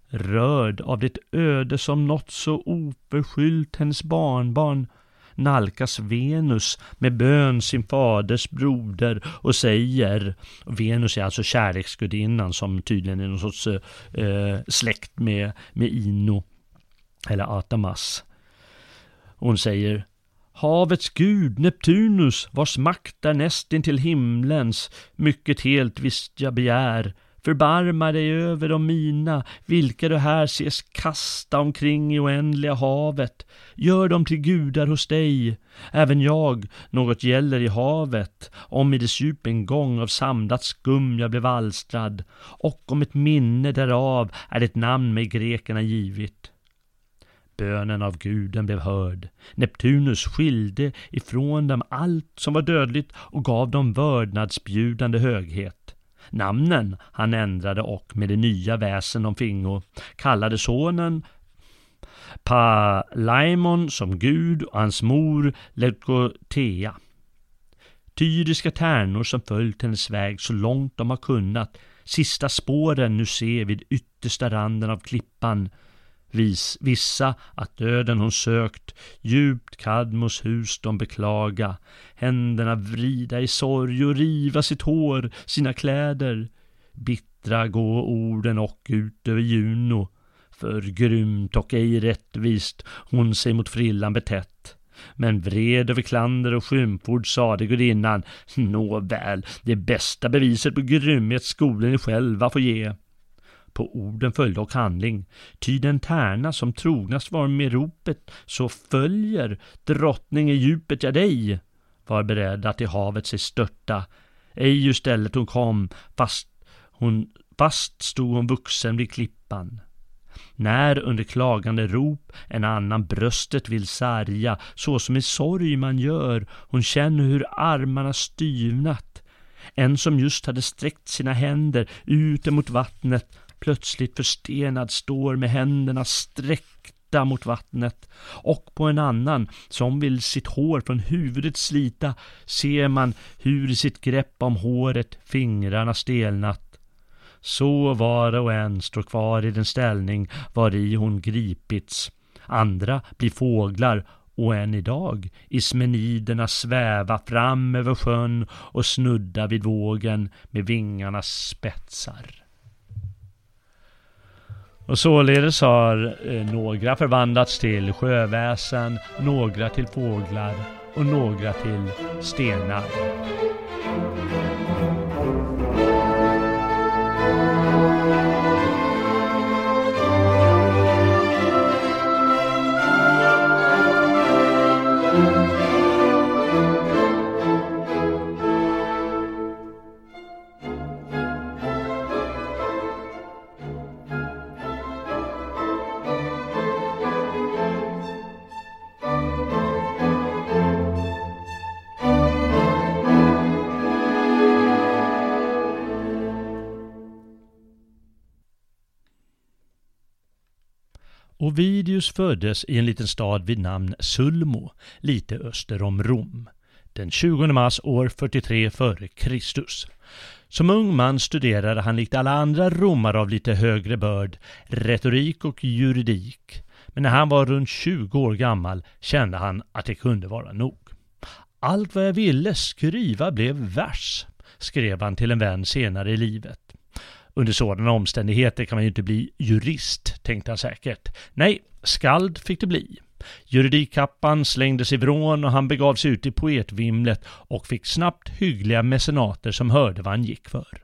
Rörd av det öde som nått så oförskyllt hennes barnbarn nalkas Venus med bön sin faders broder och säger, Venus är alltså kärleksgudinnan som tydligen är någon sorts eh, släkt med, med Ino, eller Atamas. Hon säger Havets gud Neptunus, vars makt är nästintill himlens, mycket helt visst jag begär, Förbarma dig över de mina, vilka du här ses kasta omkring i oändliga havet. Gör dem till gudar hos dig. Även jag, något gäller i havet, om i dess djup en gång av samlat skum jag blev alstrad, och om ett minne därav är ett namn mig grekerna givit. Bönen av guden blev hörd. Neptunus skilde ifrån dem allt som var dödligt och gav dem vördnadsbjudande höghet. Namnen. Han ändrade och med det nya väsen de fingo kallade sonen Palaimon som gud och hans mor Leukotea. Tyriska tärnor som följt hennes väg så långt de har kunnat, sista spåren nu se vid yttersta randen av klippan, Vis, vissa att döden hon sökt, djupt Kadmos hus de beklaga, händerna vrida i sorg och riva sitt hår, sina kläder. Bittra gå orden och ut över Juno, för grymt och ej rättvist hon sig mot frillan betett. Men vred över klander och skymford sade gudinnan, nåväl, det bästa beviset på grymhet skolan ni själva får ge. På orden följde och handling, ty den tärna som trognast var med ropet, så följer drottning i djupet jag dig, var beredd att i havet sig störta. Ej ur stället hon kom, fast, hon, fast stod hon vuxen vid klippan. När under klagande rop en annan bröstet vill sarga, så som i sorg man gör, hon känner hur armarna styvnat. En som just hade sträckt sina händer ut emot vattnet, plötsligt förstenad står med händerna sträckta mot vattnet. Och på en annan, som vill sitt hår från huvudet slita, ser man hur i sitt grepp om håret fingrarna stelnat så var och en står kvar i den ställning var i hon gripits. Andra blir fåglar och än idag ismeniderna sväva fram över sjön och snudda vid vågen med vingarnas spetsar. Och således har eh, några förvandlats till sjöväsen, några till fåglar och några till stenar. Ovidius föddes i en liten stad vid namn Sulmo, lite öster om Rom, den 20 mars år 43 f.Kr. Som ung man studerade han likt alla andra romare av lite högre börd retorik och juridik. Men när han var runt 20 år gammal kände han att det kunde vara nog. Allt vad jag ville skriva blev vers, skrev han till en vän senare i livet. Under sådana omständigheter kan man ju inte bli jurist, tänkte han säkert. Nej, skald fick det bli. Juridikkappan slängdes ifrån och han begav sig ut i poetvimlet och fick snabbt hyggliga mecenater som hörde vad han gick för.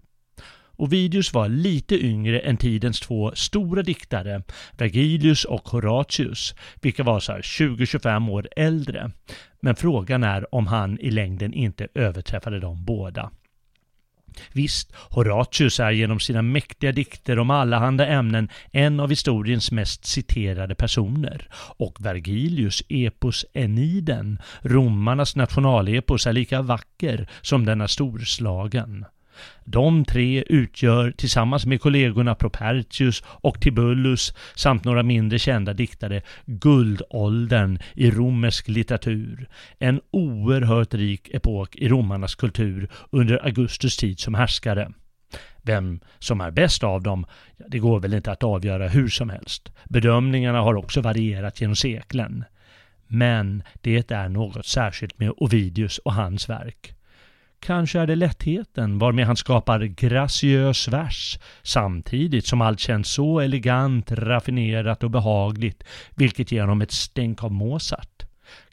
Ovidius var lite yngre än tidens två stora diktare, Vergilius och Horatius, vilka var så 20-25 år äldre. Men frågan är om han i längden inte överträffade dem båda. Visst, Horatius är genom sina mäktiga dikter om allehanda ämnen en av historiens mest citerade personer. Och Vergilius epos Eniden, romarnas nationalepos, är lika vacker som den är storslagen. De tre utgör tillsammans med kollegorna Propertius och Tibullus samt några mindre kända diktare guldåldern i romersk litteratur. En oerhört rik epok i romarnas kultur under Augustus tid som härskare. Vem som är bäst av dem, det går väl inte att avgöra hur som helst. Bedömningarna har också varierat genom seklen. Men det är något särskilt med Ovidius och hans verk. Kanske är det lättheten varmed han skapar graciös vers samtidigt som allt känns så elegant, raffinerat och behagligt vilket ger honom ett stänk av Mozart.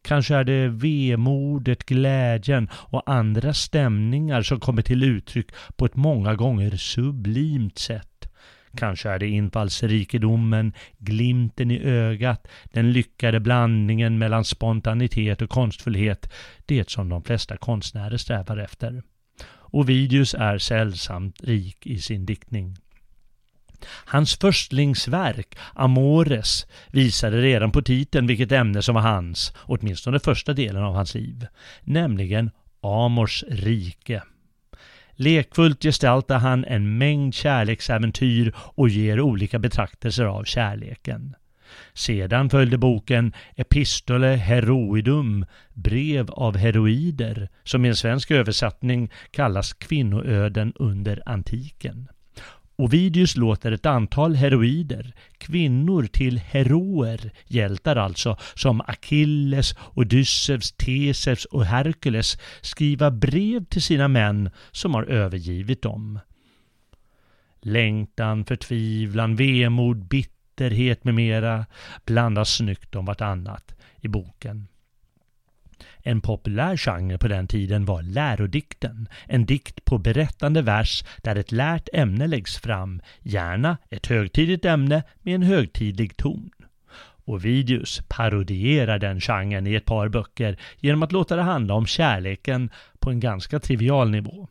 Kanske är det vemodet, glädjen och andra stämningar som kommer till uttryck på ett många gånger sublimt sätt. Kanske är det infallsrikedomen, glimten i ögat, den lyckade blandningen mellan spontanitet och konstfullhet, det som de flesta konstnärer strävar efter. Ovidius är sällsamt rik i sin diktning. Hans förstlingsverk, Amores, visade redan på titeln vilket ämne som var hans, åtminstone första delen av hans liv, nämligen Amors rike. Lekfullt gestaltar han en mängd kärleksäventyr och ger olika betraktelser av kärleken. Sedan följde boken Epistole Heroidum, brev av heroider, som i en svensk översättning kallas kvinnoöden under antiken. Ovidius låter ett antal heroider, kvinnor till heroer, hjältar alltså, som Achilles, Odysseus, Teseus och Herkules skriva brev till sina män som har övergivit dem. Längtan, förtvivlan, vemod, bitterhet med mera blandas snyggt om vartannat i boken. En populär genre på den tiden var lärodikten, en dikt på berättande vers där ett lärt ämne läggs fram, gärna ett högtidligt ämne med en högtidlig ton. Ovidius parodierar den genren i ett par böcker genom att låta det handla om kärleken på en ganska trivial nivå.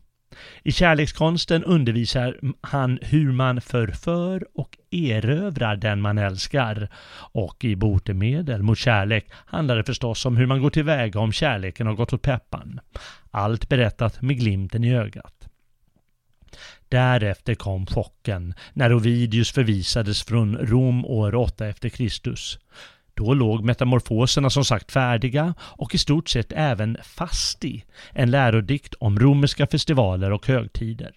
I kärlekskonsten undervisar han hur man förför och erövrar den man älskar. Och i botemedel mot kärlek handlar det förstås om hur man går tillväga om kärleken har gått åt peppan. Allt berättat med glimten i ögat. Därefter kom chocken när Ovidius förvisades från Rom år 8 efter Kristus. Då låg metamorfoserna som sagt färdiga och i stort sett även Fasti, en lärodikt om romerska festivaler och högtider.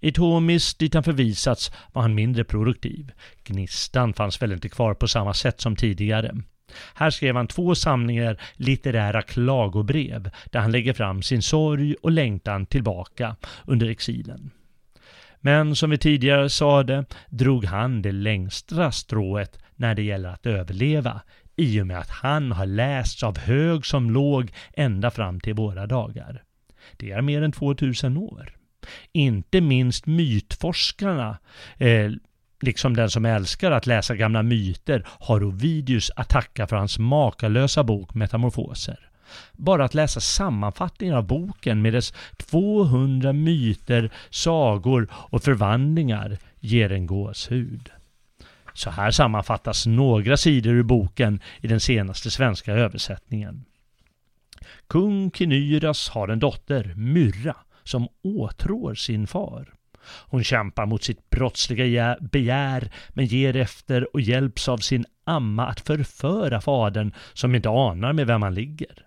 I Tomis, dit han förvisats, var han mindre produktiv. Gnistan fanns väl inte kvar på samma sätt som tidigare. Här skrev han två samlingar litterära klagobrev där han lägger fram sin sorg och längtan tillbaka under exilen. Men som vi tidigare sade drog han det längsta strået när det gäller att överleva i och med att han har lästs av hög som låg ända fram till våra dagar. Det är mer än 2000 år. Inte minst mytforskarna, eh, liksom den som älskar att läsa gamla myter, har Ovidius att tacka för hans makalösa bok Metamorfoser. Bara att läsa sammanfattningen av boken med dess 200 myter, sagor och förvandlingar ger en gåshud. Så här sammanfattas några sidor ur boken i den senaste svenska översättningen. Kung Kinyras har en dotter, Myrra, som åtrår sin far. Hon kämpar mot sitt brottsliga begär men ger efter och hjälps av sin amma att förföra fadern som inte anar med vem han ligger.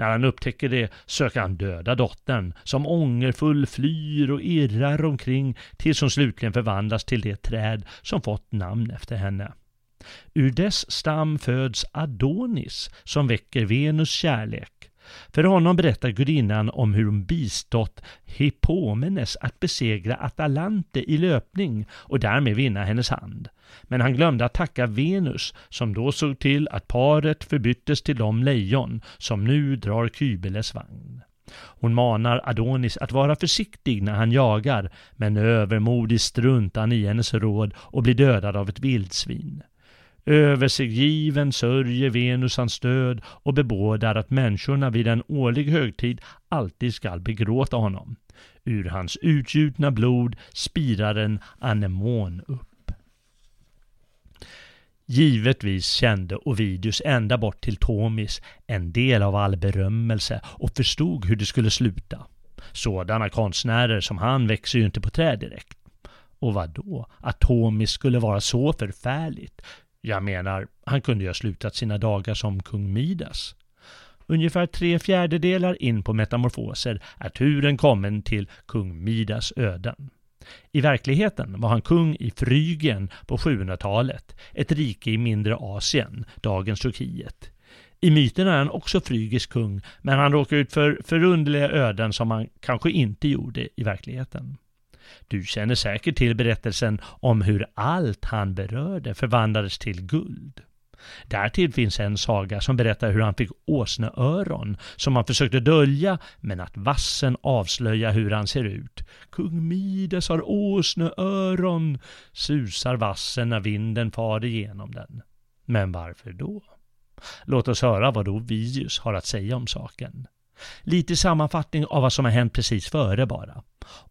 När han upptäcker det söker han döda dottern, som ångerfull flyr och irrar omkring tills hon slutligen förvandlas till det träd som fått namn efter henne. Ur dess stam föds Adonis som väcker Venus kärlek. För honom berättar gudinnan om hur hon bistått Hippomenes att besegra Atalante i löpning och därmed vinna hennes hand. Men han glömde att tacka Venus som då såg till att paret förbyttes till de lejon som nu drar Kybeles vagn. Hon manar Adonis att vara försiktig när han jagar, men övermodigt struntar han i hennes råd och blir dödad av ett vildsvin. Över sig given sörjer Venus hans död och bebådar att människorna vid en årlig högtid alltid skall begråta honom. Ur hans utgjutna blod spirar en anemon upp. Givetvis kände Ovidius ända bort till Tomis en del av all berömmelse och förstod hur det skulle sluta. Sådana konstnärer som han växer ju inte på träd direkt. Och vad då? Att Tomis skulle vara så förfärligt? Jag menar, han kunde ju ha slutat sina dagar som kung Midas. Ungefär tre fjärdedelar in på metamorfoser är turen kommen till kung Midas öden. I verkligheten var han kung i Frygien på 700-talet, ett rike i mindre Asien, dagens Turkiet. I myterna är han också frygisk kung, men han råkar ut för förunderliga öden som han kanske inte gjorde i verkligheten. Du känner säkert till berättelsen om hur allt han berörde förvandlades till guld. Därtill finns en saga som berättar hur han fick åsneöron som han försökte dölja men att vassen avslöjar hur han ser ut. Kung Midas har åsneöron, susar vassen när vinden far igenom den. Men varför då? Låt oss höra vad Ovidius har att säga om saken. Lite sammanfattning av vad som har hänt precis före bara.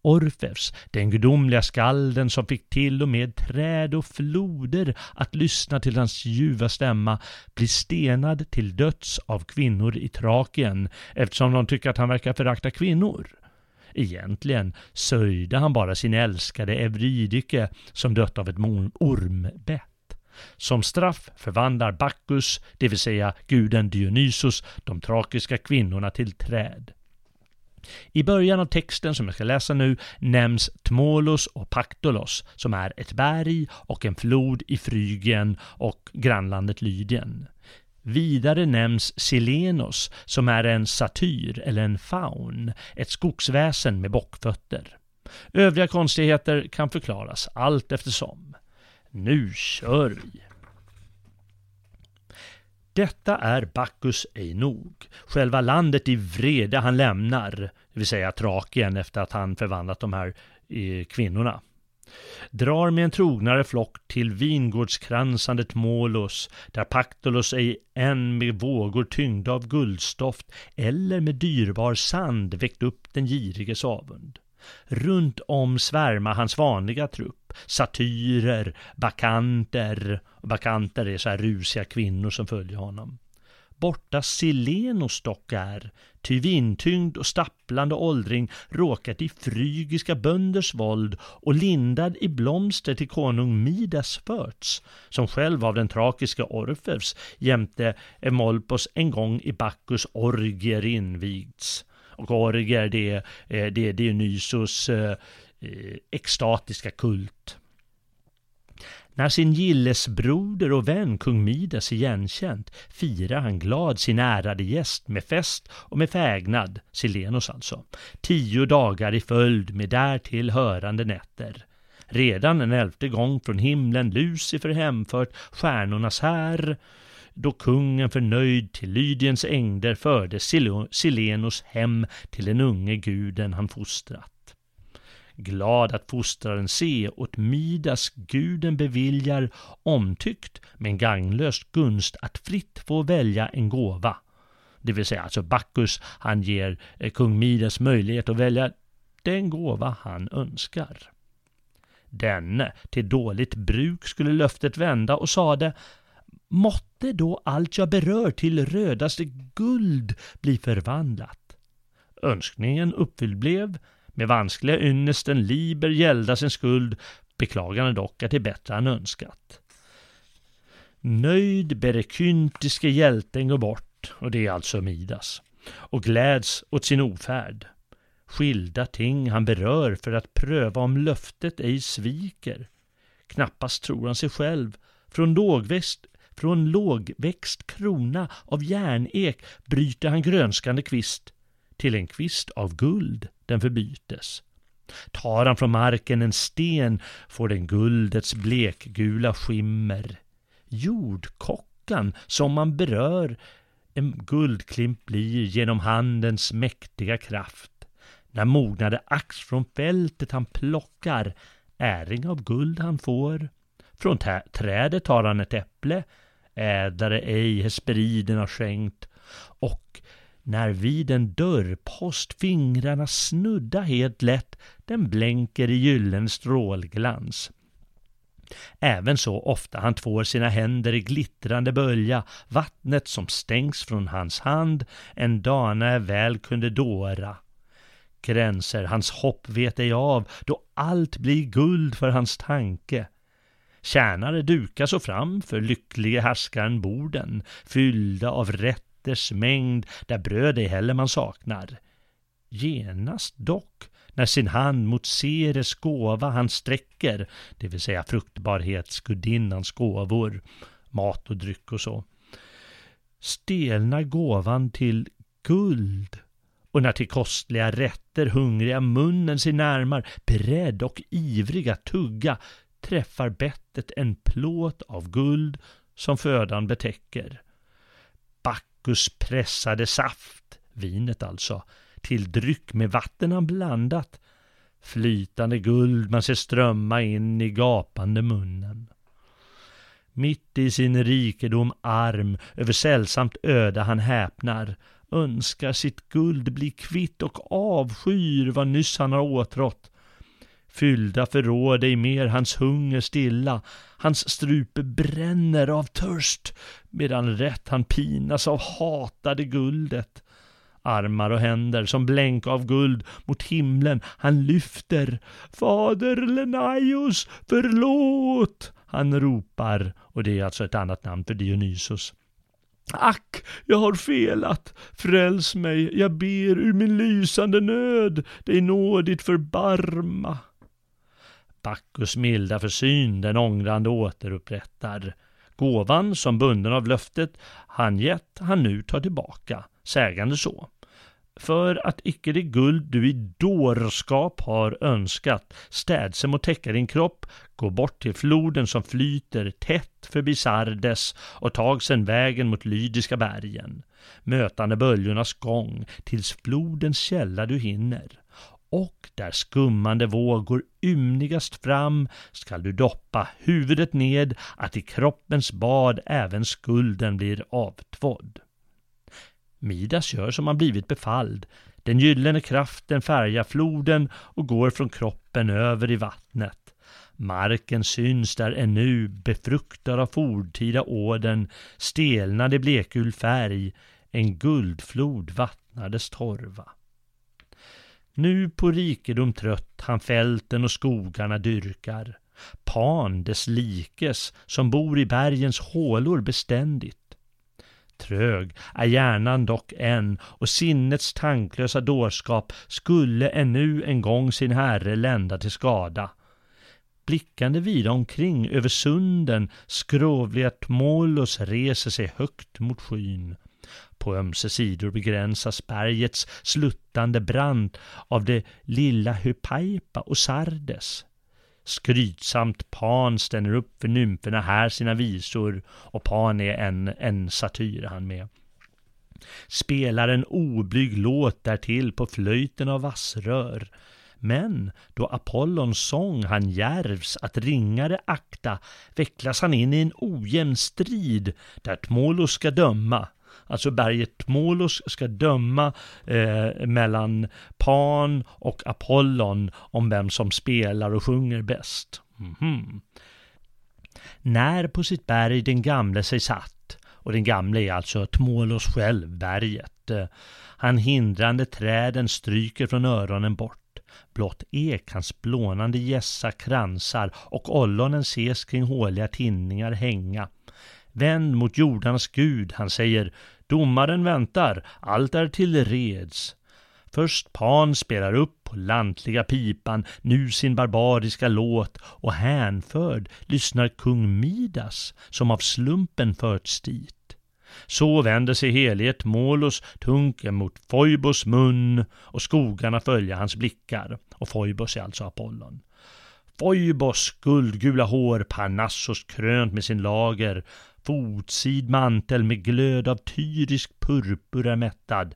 Orfeus, den gudomliga skalden som fick till och med träd och floder att lyssna till hans ljuva stämma, blir stenad till döds av kvinnor i Trakien eftersom de tycker att han verkar förakta kvinnor. Egentligen sörjde han bara sin älskade Eurydike som dött av ett ormbett. Som straff förvandlar Bacchus, det vill säga guden Dionysos, de trakiska kvinnorna till träd. I början av texten som jag ska läsa nu nämns Tmolos och Paktolos som är ett berg och en flod i Frygien och grannlandet Lydien. Vidare nämns Silenos som är en satyr eller en faun, ett skogsväsen med bockfötter. Övriga konstigheter kan förklaras allt eftersom. Nu kör vi! Detta är Bacchus ej nog. Själva landet i vrede han lämnar, det vill säga Trakien efter att han förvandlat de här eh, kvinnorna drar med en trognare flock till vingårdskransandet Molos, där Pactolus ej än med vågor tyngda av guldstoft eller med dyrbar sand väckt upp den giriges avund. Runt om svärmar hans vanliga trupp, satyrer, bakanter, bakanter är så här rusiga kvinnor som följer honom. Borta Silenos dock är, ty vintyngd och stapplande åldring råkat i frygiska bönders våld och lindad i blomster till konung Midas förts, som själv av den trakiska Orfeus jämte Emolpos en gång i Bacchus orgier invigts. Och eh, det, är, det är Dionysos eh, eh, extatiska kult. När sin gillesbroder och vän kung Midas igenkänt firar han glad sin ärade gäst med fest och med fägnad, Silenos alltså, tio dagar i följd med därtill hörande nätter. Redan en elfte gång från himlen Lucifer hemfört stjärnornas här, då kungen förnöjd till Lydiens ängder förde Silenos hem till den unge guden han fostrat glad att fostraren se åt Midas guden beviljar omtyckt men gagnlöst gunst att fritt få välja en gåva. Det vill säga alltså Bacchus, han ger eh, kung Midas möjlighet att välja den gåva han önskar. Denne till dåligt bruk skulle löftet vända och sade Måtte då allt jag berör till rödaste guld bli förvandlat. Önskningen uppfylld blev, med vanskliga ynnesten Liber gälda sin skuld, beklagande dock att det är bättre än önskat. Nöjd berekyntiske hjälten går bort, och det är alltså Midas, och gläds åt sin ofärd. Skilda ting han berör för att pröva om löftet ej sviker. Knappast tror han sig själv. Från lågväst från lågväxt krona av järnek bryter han grönskande kvist till en kvist av guld den förbytes. Tar han från marken en sten får den guldets blekgula skimmer. Jordkockan som man berör en guldklimp blir genom handens mäktiga kraft. När mognade ax från fältet han plockar, äring av guld han får. Från trädet tar han ett äpple, Eh, ädlare ej Hesperiderna skänkt, och när vid en dörrpost fingrarna snudda helt lätt, den blänker i gyllen strålglans. Även så ofta han tvår sina händer i glittrande bölja, vattnet som stängs från hans hand, en dana väl kunde dåra. Gränser hans hopp vet ej av, då allt blir guld för hans tanke. Tjänare dukar så fram för lycklige härskaren borden, fyllda av rätters mängd där bröd ej heller man saknar. Genast dock, när sin hand mot Ceres gåva han sträcker, det vill säga fruktbarhetsgudinnans gåvor, mat och dryck och så, stelnar gåvan till guld och när till kostliga rätter hungriga munnen sig närmar, beredd och ivrig att tugga, träffar bettet en plåt av guld som födan betäcker. Bacchus pressade saft, vinet alltså, till dryck med vatten han blandat. Flytande guld man ser strömma in i gapande munnen. Mitt i sin rikedom arm över sällsamt öde han häpnar, önskar sitt guld bli kvitt och avskyr vad nyss han har åtrått. Fyllda förråd ej mer hans hunger stilla, hans strupe bränner av törst, medan rätt han pinas av hatade guldet. Armar och händer som blänk av guld mot himlen han lyfter. Fader Lenaios, förlåt! Han ropar, och det är alltså ett annat namn för Dionysos. Ack, jag har felat. Fräls mig, jag ber ur min lysande nöd, dig nådigt förbarma. Bacchus milda försyn den ångrande återupprättar. Gåvan som bunden av löftet han gett han nu tar tillbaka, sägande så. För att icke det guld du i dårskap har önskat städse må täcka din kropp, gå bort till floden som flyter tätt förbi Sardes och tag sen vägen mot Lydiska bergen, mötande böljornas gång tills flodens källa du hinner och där skummande vågor ymnigast fram skall du doppa huvudet ned att i kroppens bad även skulden blir avtvådd. Midas gör som han blivit befalld, Den gyllene kraften färgar floden och går från kroppen över i vattnet. Marken syns där ännu, befruktad av forntida åden, stelnad i blekgul färg, en guldflod vattnades torva. Nu på rikedom trött han fälten och skogarna dyrkar. Pan dess likes, som bor i bergens hålor beständigt. Trög är hjärnan dock än och sinnets tanklösa dårskap skulle ännu en gång sin herre lända till skada. Blickande vida omkring över sunden skrovliga Tmolos reser sig högt mot skyn. På ömse sidor begränsas bergets sluttande brant av det lilla Hypaipa och Sardes. Skrytsamt Pan ställer upp för nymferna här sina visor och Pan är en, en satyr han med. Spelar en oblyg låt därtill på flöjten av vassrör. Men då Apollons sång han järvs att ringare akta vecklas han in i en ojämn strid där Tmolos ska döma Alltså berget Molos ska döma eh, mellan Pan och Apollon om vem som spelar och sjunger bäst. Mm -hmm. När på sitt berg den gamle sig satt, och den gamle är alltså Tmolos själv, berget. Eh, han hindrande träden stryker från öronen bort. Blott ek hans blånande gässa kransar och ollonen ses kring håliga tinningar hänga. Vänd mot jordarnas gud, han säger, domaren väntar, allt är till reds. Först Pan spelar upp på lantliga pipan nu sin barbariska låt och hänförd lyssnar kung Midas som av slumpen förts dit. Så vänder sig helighet Molos tunken mot Foibos mun och skogarna följer hans blickar. Och Foibos är alltså Apollon. Foibos guldgula hår, Parnassos krönt med sin lager, fotsid mantel med glöd av tyrisk purpur är mättad.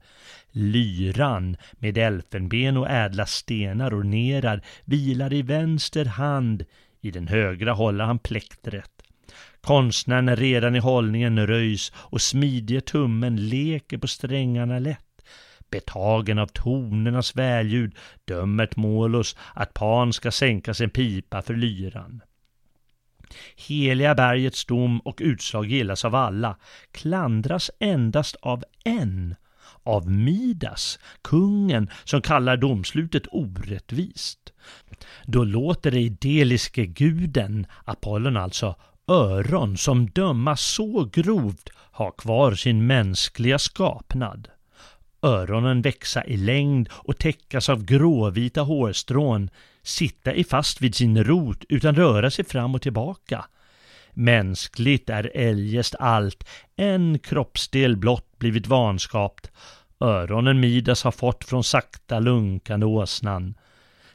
Lyran med elfenben och ädla stenar ornerad vilar i vänster hand, i den högra håller han plektret. Konstnären är redan i hållningen röjs och smidige tummen leker på strängarna lätt. Betagen av tonernas välljud dömer Tmolos att Pan ska sänka sin pipa för lyran. Heliga bergets dom och utslag gillas av alla, klandras endast av en, av Midas, kungen som kallar domslutet orättvist. Då låter det ideliske guden, Apollon alltså, öron som döma så grovt ha kvar sin mänskliga skapnad. Öronen växa i längd och täckas av gråvita hårstrån, sitta i fast vid sin rot utan röra sig fram och tillbaka. Mänskligt är eljest allt, en kroppsdel blott blivit vanskapt. Öronen Midas har fått från sakta lunkande åsnan.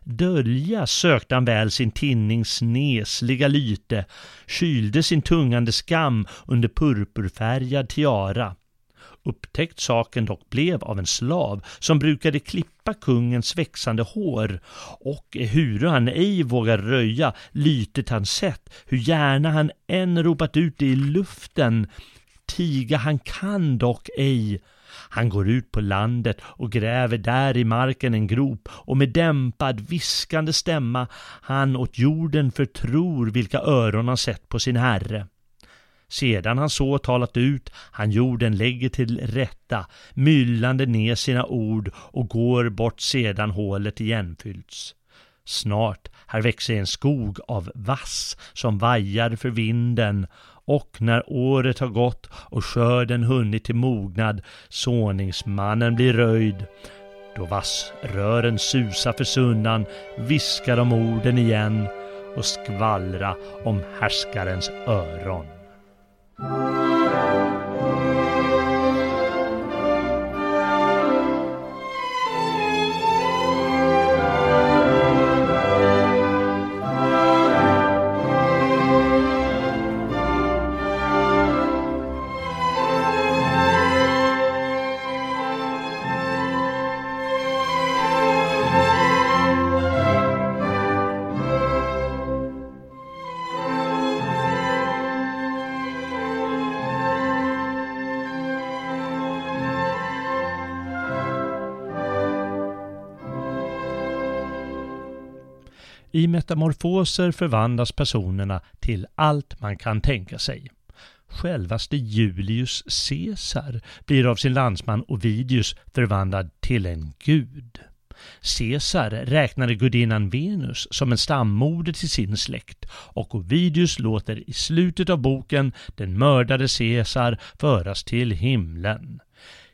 Dölja sökte han väl sin tinnings nesliga lyte, kylde sin tungande skam under purpurfärgad tiara. Upptäckt saken dock blev av en slav som brukade klippa kungens växande hår och ehuru han ej vågar röja lytet han sett, hur gärna han än ropat ut det i luften, tiga han kan dock ej. Han går ut på landet och gräver där i marken en grop och med dämpad viskande stämma han åt jorden förtror vilka öron han sett på sin herre. Sedan han så talat ut, han jorden lägger till rätta, myllande ner sina ord och går bort sedan hålet igenfyllts. Snart här växer en skog av vass som vajar för vinden och när året har gått och skörden hunnit till mognad, såningsmannen blir röjd. Då vassrören susar för sunnan, viskar de orden igen och skvallra om härskarens öron. I metamorfoser förvandlas personerna till allt man kan tänka sig. Självaste Julius Caesar blir av sin landsman Ovidius förvandlad till en gud. Caesar räknade gudinnan Venus som en stammoder till sin släkt och Ovidius låter i slutet av boken den mördade Caesar föras till himlen.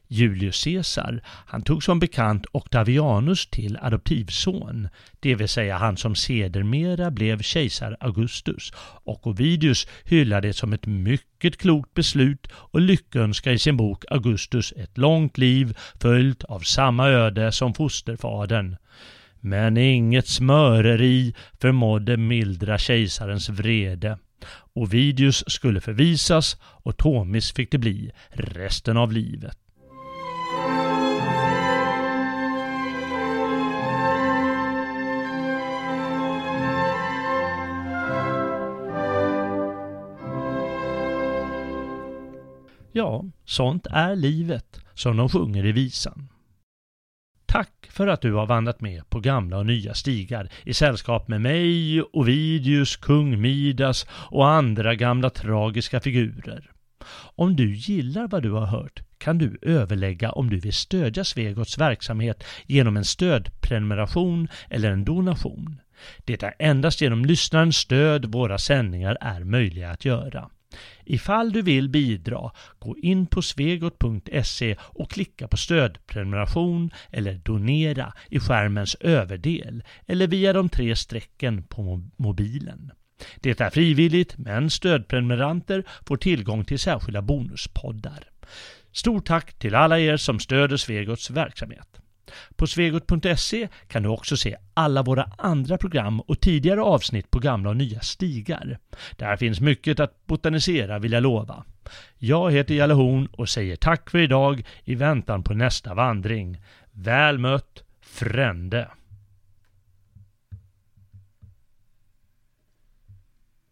Julius Caesar, han tog som bekant Octavianus till adoptivson, det vill säga han som sedermera blev kejsar Augustus, och Ovidius hyllar det som ett mycket klokt beslut och lyckönskar i sin bok Augustus ett långt liv följt av samma öde som fosterfadern. Men inget smöreri förmådde mildra kejsarens vrede. Ovidius skulle förvisas och Tomis fick det bli resten av livet. Ja, sånt är livet, som de sjunger i visan. Tack för att du har vandrat med på gamla och nya stigar i sällskap med mig, Ovidius, kung Midas och andra gamla tragiska figurer. Om du gillar vad du har hört kan du överlägga om du vill stödja Svegots verksamhet genom en stödprenumeration eller en donation. Det är endast genom lyssnarens stöd våra sändningar är möjliga att göra. Ifall du vill bidra, gå in på svegot.se och klicka på stödprenumeration eller donera i skärmens överdel eller via de tre strecken på mobilen. Det är frivilligt men stödprenumeranter får tillgång till särskilda bonuspoddar. Stort tack till alla er som stöder Svegots verksamhet. På svegot.se kan du också se alla våra andra program och tidigare avsnitt på gamla och nya stigar. Där finns mycket att botanisera vill jag lova. Jag heter Jalle Horn och säger tack för idag i väntan på nästa vandring. Väl mött, Frände!